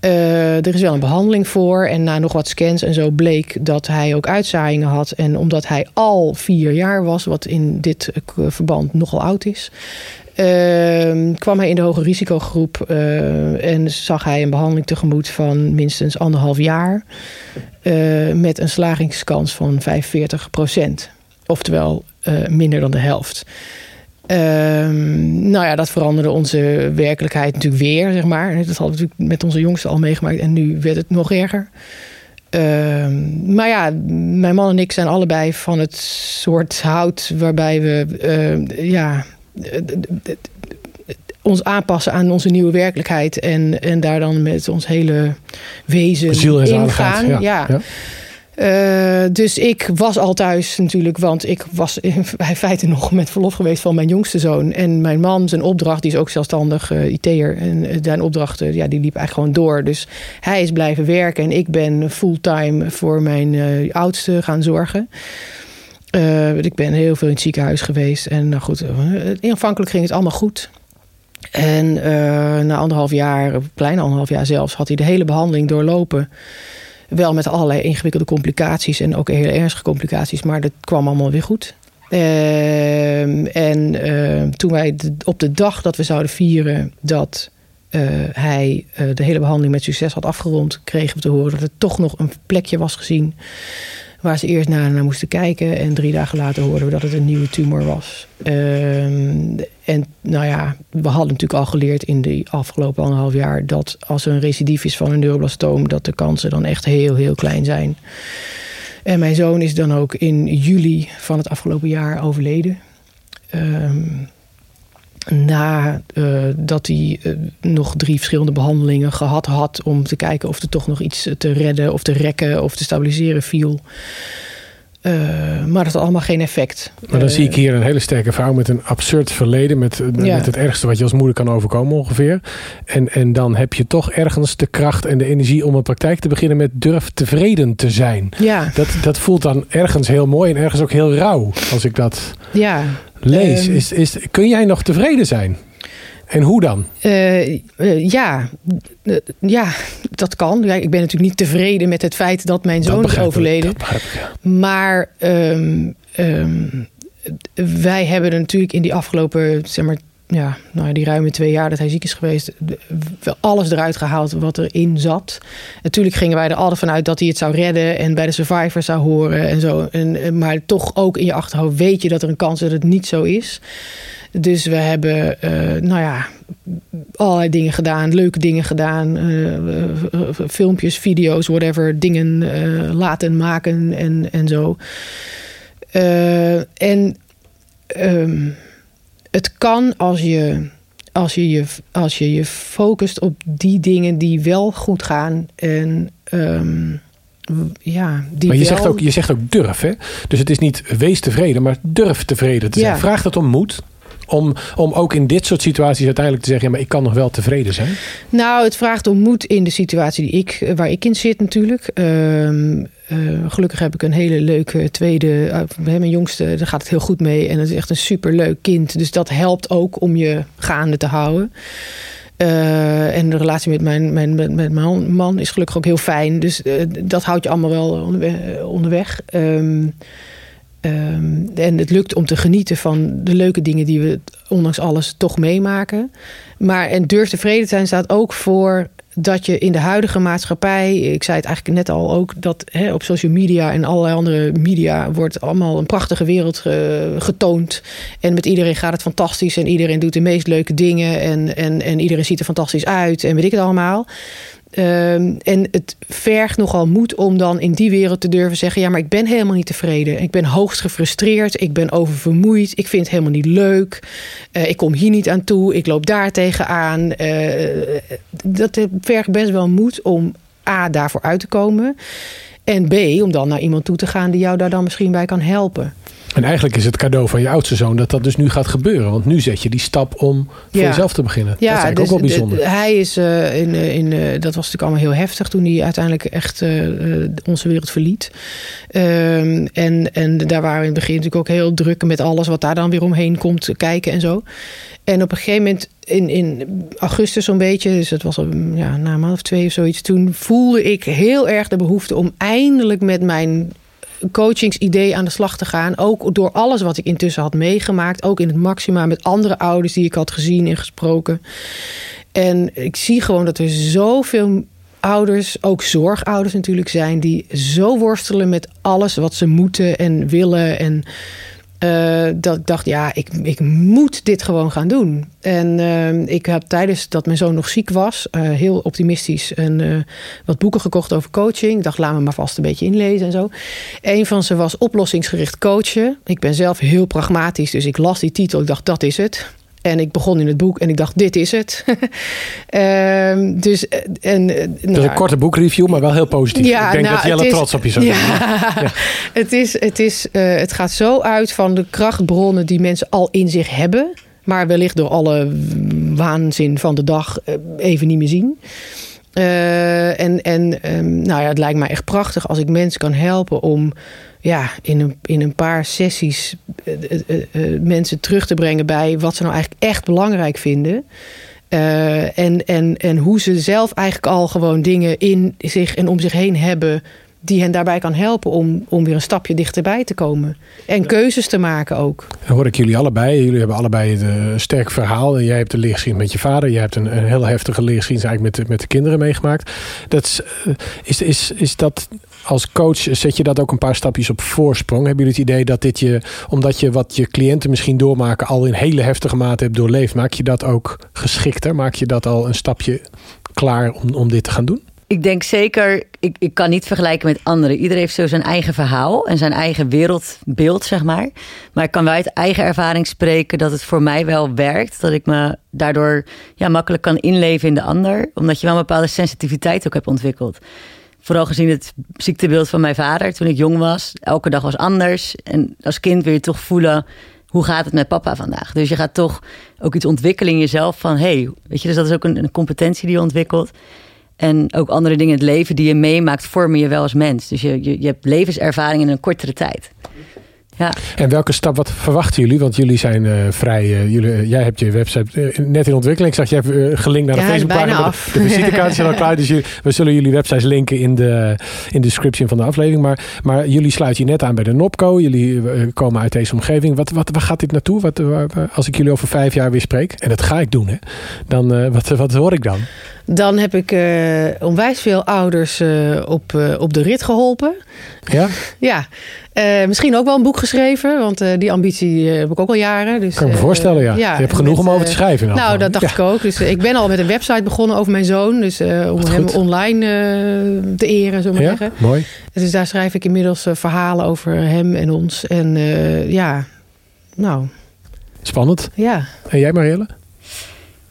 Eh, er is wel een behandeling voor. En na nog wat scans en zo bleek dat hij ook uitzaaiingen had. En omdat hij al vier jaar was, wat in dit eh, verband nogal oud is. ehm, kwam hij in de hoge risicogroep eh, en zag hij een behandeling tegemoet van minstens anderhalf jaar. met een slagingskans van 45% Oftewel eh, minder dan de helft. Ehm, nou ja, dat veranderde onze werkelijkheid natuurlijk weer, zeg maar. Dat hadden we natuurlijk met onze jongste al meegemaakt. En nu werd het nog erger. Ehm, maar ja, mijn man en ik zijn allebei van het soort hout... waarbij we eh, ja, ons aanpassen aan onze nieuwe werkelijkheid... en, en daar dan met ons hele wezen in gaan. Ja. ja. Ja. Eh, dus ik was al thuis natuurlijk, want ik was in feite nog met verlof geweest van mijn jongste zoon. En mijn man, zijn opdracht, die is ook zelfstandig uh, IT'er. En uh, zijn opdracht, ja, die liep eigenlijk gewoon door. Dus hij is blijven werken en ik ben fulltime voor mijn oudste gaan zorgen. ik ben heel veel in het ziekenhuis geweest. En nou goed, aanvankelijk ging het allemaal goed. En na anderhalf jaar, klein anderhalf jaar zelfs, had hij de hele behandeling doorlopen. Wel met allerlei ingewikkelde complicaties en ook hele ernstige complicaties, maar dat kwam allemaal weer goed. Uh, en uh, toen wij op de dag dat we zouden vieren dat uh, hij eh, de hele behandeling met succes had afgerond, kregen we te horen dat er toch nog een plekje was gezien waar ze eerst naar, naar moesten kijken. En drie dagen later hoorden we dat het een nieuwe tumor was. Ehm, en nou ja, we hadden natuurlijk al geleerd in de afgelopen anderhalf jaar... dat als er een recidief is van een neuroblastoom... dat de kansen dan echt heel, heel klein zijn. En mijn zoon is dan ook in juli van het afgelopen jaar overleden. Um, nadat uh, hij uh, nog drie verschillende behandelingen gehad had om te kijken of er toch nog iets te redden of te rekken of te stabiliseren viel. Uh, maar dat had allemaal geen effect. Maar dan zie ik hier een hele sterke vrouw met een absurd verleden. Met, ja. met het ergste wat je als moeder kan overkomen ongeveer. En, en dan heb je toch ergens de kracht en de energie om een praktijk te beginnen met durf tevreden te zijn. Ja. Dat, dat voelt dan ergens heel mooi en ergens ook heel rauw als ik dat ja. Lees. Um, is, is, kun jij nog tevreden zijn? En hoe dan? Uh, uh, ja, uh, ja, dat kan. Ja, ik ben natuurlijk niet tevreden met het feit dat mijn zoon dat is overleden. Ik, ik, ja. Maar um, um, wij hebben er natuurlijk in die afgelopen, zeg maar, ja, nou, die ruime twee jaar dat hij ziek is geweest, alles eruit gehaald wat erin zat. Natuurlijk gingen wij er altijd vanuit dat hij het zou redden en bij de survivors zou horen en zo. En, maar toch ook in je achterhoofd weet je dat er een kans is dat het niet zo is. Dus we hebben, uh, nou ja, allerlei dingen gedaan, leuke dingen gedaan, uh, filmpjes, video's, whatever, dingen laten maken en, en zo. en um, het kan als je, als, je je, als je je focust op die dingen die wel goed gaan en. Um, ja, die maar je, wel... zegt ook, je zegt ook durf, hè? Dus het is niet wees tevreden, maar durf tevreden te zijn. Ja. Vraagt het om moed? Om, om ook in dit soort situaties uiteindelijk te zeggen... ja, maar ik kan nog wel tevreden zijn? Nou, het vraagt om moed in de situatie die ik, waar ik in zit natuurlijk. Um, uh, gelukkig heb ik een hele leuke tweede... Mijn jongste, daar gaat het heel goed mee. En het is echt een superleuk kind. Dus dat helpt ook om je gaande te houden. Uh, en de relatie met mijn, mijn, met, mijn man is gelukkig ook heel fijn. Dus dat houdt je allemaal wel onderweg. Um, Um, en het lukt om te genieten van de leuke dingen die we ondanks alles toch meemaken. Maar en durf tevreden zijn staat ook voor dat je in de huidige maatschappij, ik zei het eigenlijk net al ook, dat hè, op social media en allerlei andere media wordt allemaal een prachtige wereld ge, getoond. En met iedereen gaat het fantastisch en iedereen doet de meest leuke dingen en, en, en iedereen ziet er fantastisch uit en weet ik het allemaal. Um, en het vergt nogal moed om dan in die wereld te durven zeggen: ja, maar ik ben helemaal niet tevreden. Ik ben hoogst gefrustreerd. Ik ben oververmoeid. Ik vind het helemaal niet leuk. Uh, ik kom hier niet aan toe. Ik loop daar tegenaan. Uh, dat vergt best wel moed om A, daarvoor uit te komen. En B, om dan naar iemand toe te gaan die jou daar dan misschien bij kan helpen. En eigenlijk is het cadeau van je oudste zoon dat dat dus nu gaat gebeuren. Want nu zet je die stap om voor Ja. jezelf te beginnen. Ja, dat is eigenlijk dus ook wel bijzonder. de- hij is eh, in, eh, in, eh, dat was natuurlijk allemaal heel heftig toen hij uiteindelijk echt onze wereld verliet. Ehm, en, en daar waren we in het begin natuurlijk ook heel druk met alles wat daar dan weer omheen komt kijken en zo. En op een gegeven moment in, in augustus zo'n beetje, dus dat was al, ja, na een maand of twee of zoiets, toen voelde ik heel erg de behoefte om eindelijk met mijn coachingsidee aan de slag te gaan. Ook door alles wat ik intussen had meegemaakt. Ook in het maxima met andere ouders die ik had gezien en gesproken. En ik zie gewoon dat er zoveel ouders, ook zorgouders natuurlijk zijn... die zo worstelen met alles wat ze moeten en willen. En uh, dat ik dacht, ja, ik, ik moet dit gewoon gaan doen. En uh, ik heb tijdens dat mijn zoon nog ziek was... Uh, heel optimistisch en wat boeken gekocht over coaching. Ik dacht, laat me maar vast een beetje inlezen en zo. Een van ze was oplossingsgericht coachen. Ik ben zelf heel pragmatisch, dus ik las die titel. Ik dacht, dat is het. En ik begon in het boek en ik dacht, dit is het. Ehm, dus, eh, en, eh, Dus nou, een korte boekreview, maar wel heel positief. Ja, ik denk nou, dat Jelle is- trots op je zou zijn. ja, Het, is, het, is, eh, het gaat zo uit van de krachtbronnen die mensen al in zich hebben. Maar wellicht door alle waanzin van de dag even niet meer zien. En en ehm, nou ja, het lijkt mij echt prachtig als ik mensen kan helpen om ja, in, een, in een paar sessies eh, eh, eh, mensen terug te brengen bij wat ze nou eigenlijk echt belangrijk vinden. En, en, en hoe ze zelf eigenlijk al gewoon dingen in zich en om zich heen hebben die hen daarbij kan helpen om, om weer een stapje dichterbij te komen. En keuzes te maken ook. Dan hoor ik jullie allebei. Jullie hebben allebei het, een sterk verhaal. Jij hebt de leergeschiedenis met je vader. Jij hebt een, een heel heftige leergeschiedenis eigenlijk met, de- met de kinderen meegemaakt. Dat is, is, is, is dat als coach, zet je dat ook een paar stapjes op voorsprong? Hebben jullie het idee dat dit je, omdat je wat je cliënten misschien doormaken, al in hele heftige mate hebt doorleefd, maak je dat ook geschikter? Maak je dat al een stapje klaar om, om dit te gaan doen? Ik denk zeker, ik, ik kan niet vergelijken met anderen. Iedereen heeft zo zijn eigen verhaal en zijn eigen wereldbeeld, zeg maar. Maar ik kan wel uit eigen ervaring spreken dat het voor mij wel werkt. Dat ik me daardoor ja, makkelijk kan inleven in de ander. Omdat je wel een bepaalde sensitiviteit ook hebt ontwikkeld. Vooral gezien het ziektebeeld van mijn vader toen ik jong was. Elke dag was anders. En als kind wil je toch voelen, hoe gaat het met papa vandaag? Dus je gaat toch ook iets ontwikkelen in jezelf van... hey, weet je, dus dat is ook een, een competentie die je ontwikkelt. En ook andere dingen in het leven die je meemaakt, vormen je wel als mens. Dus je, je, je hebt levenservaring in een kortere tijd. Ja. En welke stap, wat verwachten jullie? Want jullie zijn eh, vrij, eh, jullie, eh, jij hebt je website net in ontwikkeling. Ik zag, jij hebt gelinkt naar de Ja, Facebookpagina. De, de visitekaartjes zijn al klaar, dus jullie- we zullen jullie websites linken in de, in de description van de aflevering. Maar, maar jullie sluiten je net aan bij de NOPCO. Jullie komen uit deze omgeving. Wat, wat, waar gaat dit naartoe? Wat, waar- als ik jullie over vijf jaar weer spreek, en dat ga ik doen, hè, dan wat, wat hoor ik dan? Dan heb ik onwijs veel ouders op, op de rit geholpen. Ja? Ja, Eh, misschien ook wel een boek geschreven, want eh, die ambitie eh, heb ik ook al jaren. Dus, Kan ik me voorstellen, ja. Je hebt genoeg om over te schrijven Nou, dat dacht Ja. ik ook. Dus ik ben al met een website begonnen over mijn zoon. Dus eh, om Wat hem goed. online eh, te eren, zullen we maar Ja, zeggen. mooi. Dus daar schrijf ik inmiddels verhalen over hem en ons. En eh, ja, nou, Spannend. ja. En jij Marielle?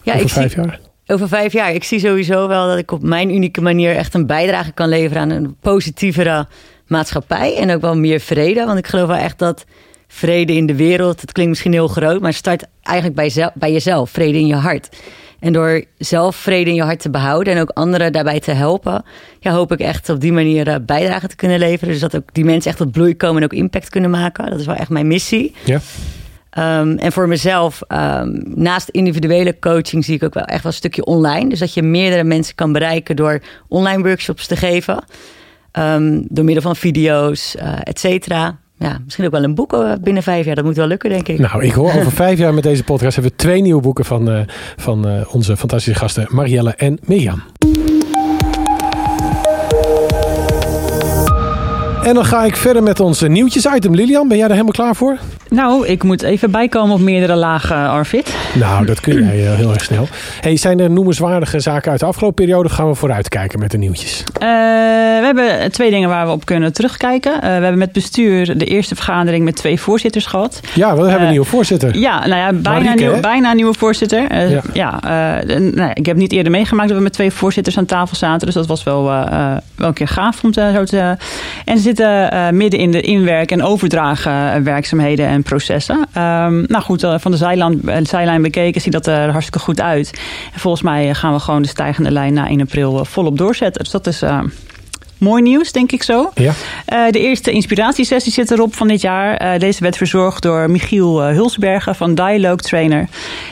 Ja, over ik zie- vijf jaar? Over vijf jaar. Ik zie sowieso wel dat ik op mijn unieke manier echt een bijdrage kan leveren aan een positievere maatschappij. En ook wel meer vrede. Want ik geloof wel echt dat vrede in de wereld, het klinkt misschien heel groot, maar start eigenlijk bij, bij jezelf. Vrede in je hart. En door zelf vrede in je hart te behouden en ook anderen daarbij te helpen, ja, hoop ik echt op die manier eh, bijdrage te kunnen leveren. Dus dat ook die mensen echt tot bloei komen en ook impact kunnen maken. Dat is wel echt mijn missie. Ja. Ehm, en voor mezelf, ehm, naast individuele coaching, zie ik ook wel echt wel een stukje online. Dus dat je meerdere mensen kan bereiken door online workshops te geven. Ehm, door middel van video's, eh et cetera. Ja, misschien ook wel een boek eh, binnen vijf jaar. Dat moet wel lukken, denk ik. Nou, ik hoor over vijf jaar met deze podcast hebben we twee nieuwe boeken van, eh, van onze fantastische gasten Marielle en Mirjam. En dan ga ik verder met ons eh, nieuwtjes-item. Lilian, ben jij er helemaal klaar voor? Nou, ik moet even bijkomen op meerdere lagen, Arvid. Nou, dat kun jij eh, heel erg snel. Hey, zijn er noemenswaardige zaken uit de afgelopen periode? Gaan we vooruitkijken met de nieuwtjes? Eh, we hebben twee dingen waar we op kunnen terugkijken. Eh, we hebben met bestuur de eerste vergadering met twee voorzitters gehad. Ja, we hebben een Eh, nieuwe voorzitter. Ja, nou ja, bijna, Marieke, nieuw, hè? bijna een nieuwe voorzitter. Eh, Ja. eh, nou, ik heb niet eerder meegemaakt dat we met twee voorzitters aan tafel zaten. Dus dat was wel, eh, eh, wel een keer gaaf om te, zo te... En ze zitten eh, midden in de inwerk- en overdragen werkzaamheden en processen. Ehm, nou goed, eh, van de zijlijn, eh, zijlijn bekeken ziet dat er hartstikke goed uit. En volgens mij gaan we gewoon de stijgende lijn na 1 april volop doorzetten. Dus dat is... Mooi nieuws, denk ik zo. Ja. De eerste inspiratiesessie zit erop van dit jaar. Deze werd verzorgd door Michiel Hulsbergen van Dialogue Trainer.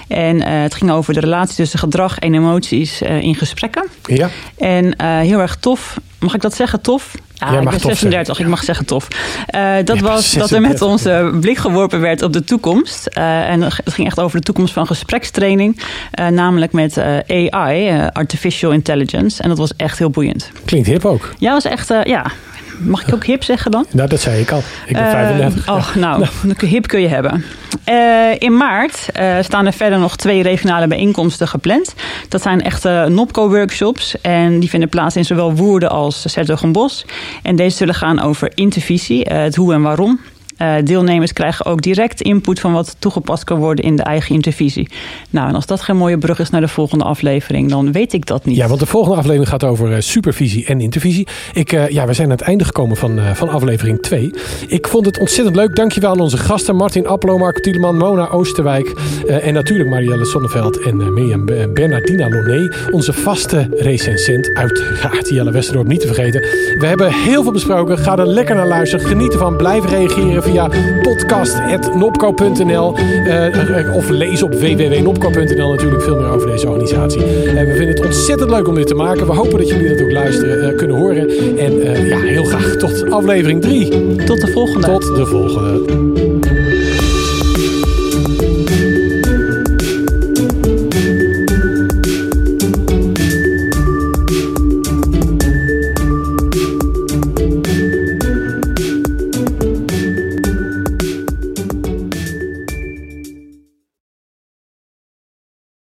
En het ging over de relatie tussen gedrag en emoties in gesprekken. Ja. En heel erg tof. Mag ik dat zeggen, tof? Ja, Jij ik ben tof 36, zeggen, ik mag zeggen tof. Eh, dat Ja, was dat er 36, met onze blik geworpen werd op de toekomst. Eh, en het ging echt over de toekomst van gesprekstraining. eh, namelijk met AI, Artificial Intelligence. En dat was echt heel boeiend. Klinkt hip ook. Ja, was echt, ja. Mag ik ook hip zeggen dan? Nou, dat zei ik al. Ik ben Eh, 35. oh, nou, hip kun je hebben. Eh, in maart eh, staan er verder nog twee regionale bijeenkomsten gepland. Dat zijn echte NOPCO-workshops. En die vinden plaats in zowel Woerden als Sertogenbos. En deze zullen gaan over intervisie, eh, het hoe en waarom. Uh, deelnemers krijgen ook direct input van wat toegepast kan worden in de eigen intervisie. Nou, en als dat geen mooie brug is naar de volgende aflevering, dan weet ik dat niet. Ja, want de volgende aflevering gaat over supervisie en intervisie. Ik, ja, we zijn aan het einde gekomen van, van aflevering 2. Ik vond het ontzettend leuk. Dankjewel aan onze gasten Martin Appelo, Marco Tieleman, Mona Oosterwijk en natuurlijk Marielle Sonneveld en Mirjam Bernardina Loné. Onze vaste recensent, uiteraard Jelle Westerdorp niet te vergeten. We hebben heel veel besproken. Ga er lekker naar luisteren. Geniet ervan. Blijf reageren via podcast.nopco.nl uh, of lees op www.nopco.nl natuurlijk veel meer over deze organisatie. Uh, we vinden het ontzettend leuk om dit te maken. We hopen dat jullie dat ook luisteren kunnen horen. En ja, heel graag tot aflevering 3. Tot de volgende. Tot de volgende.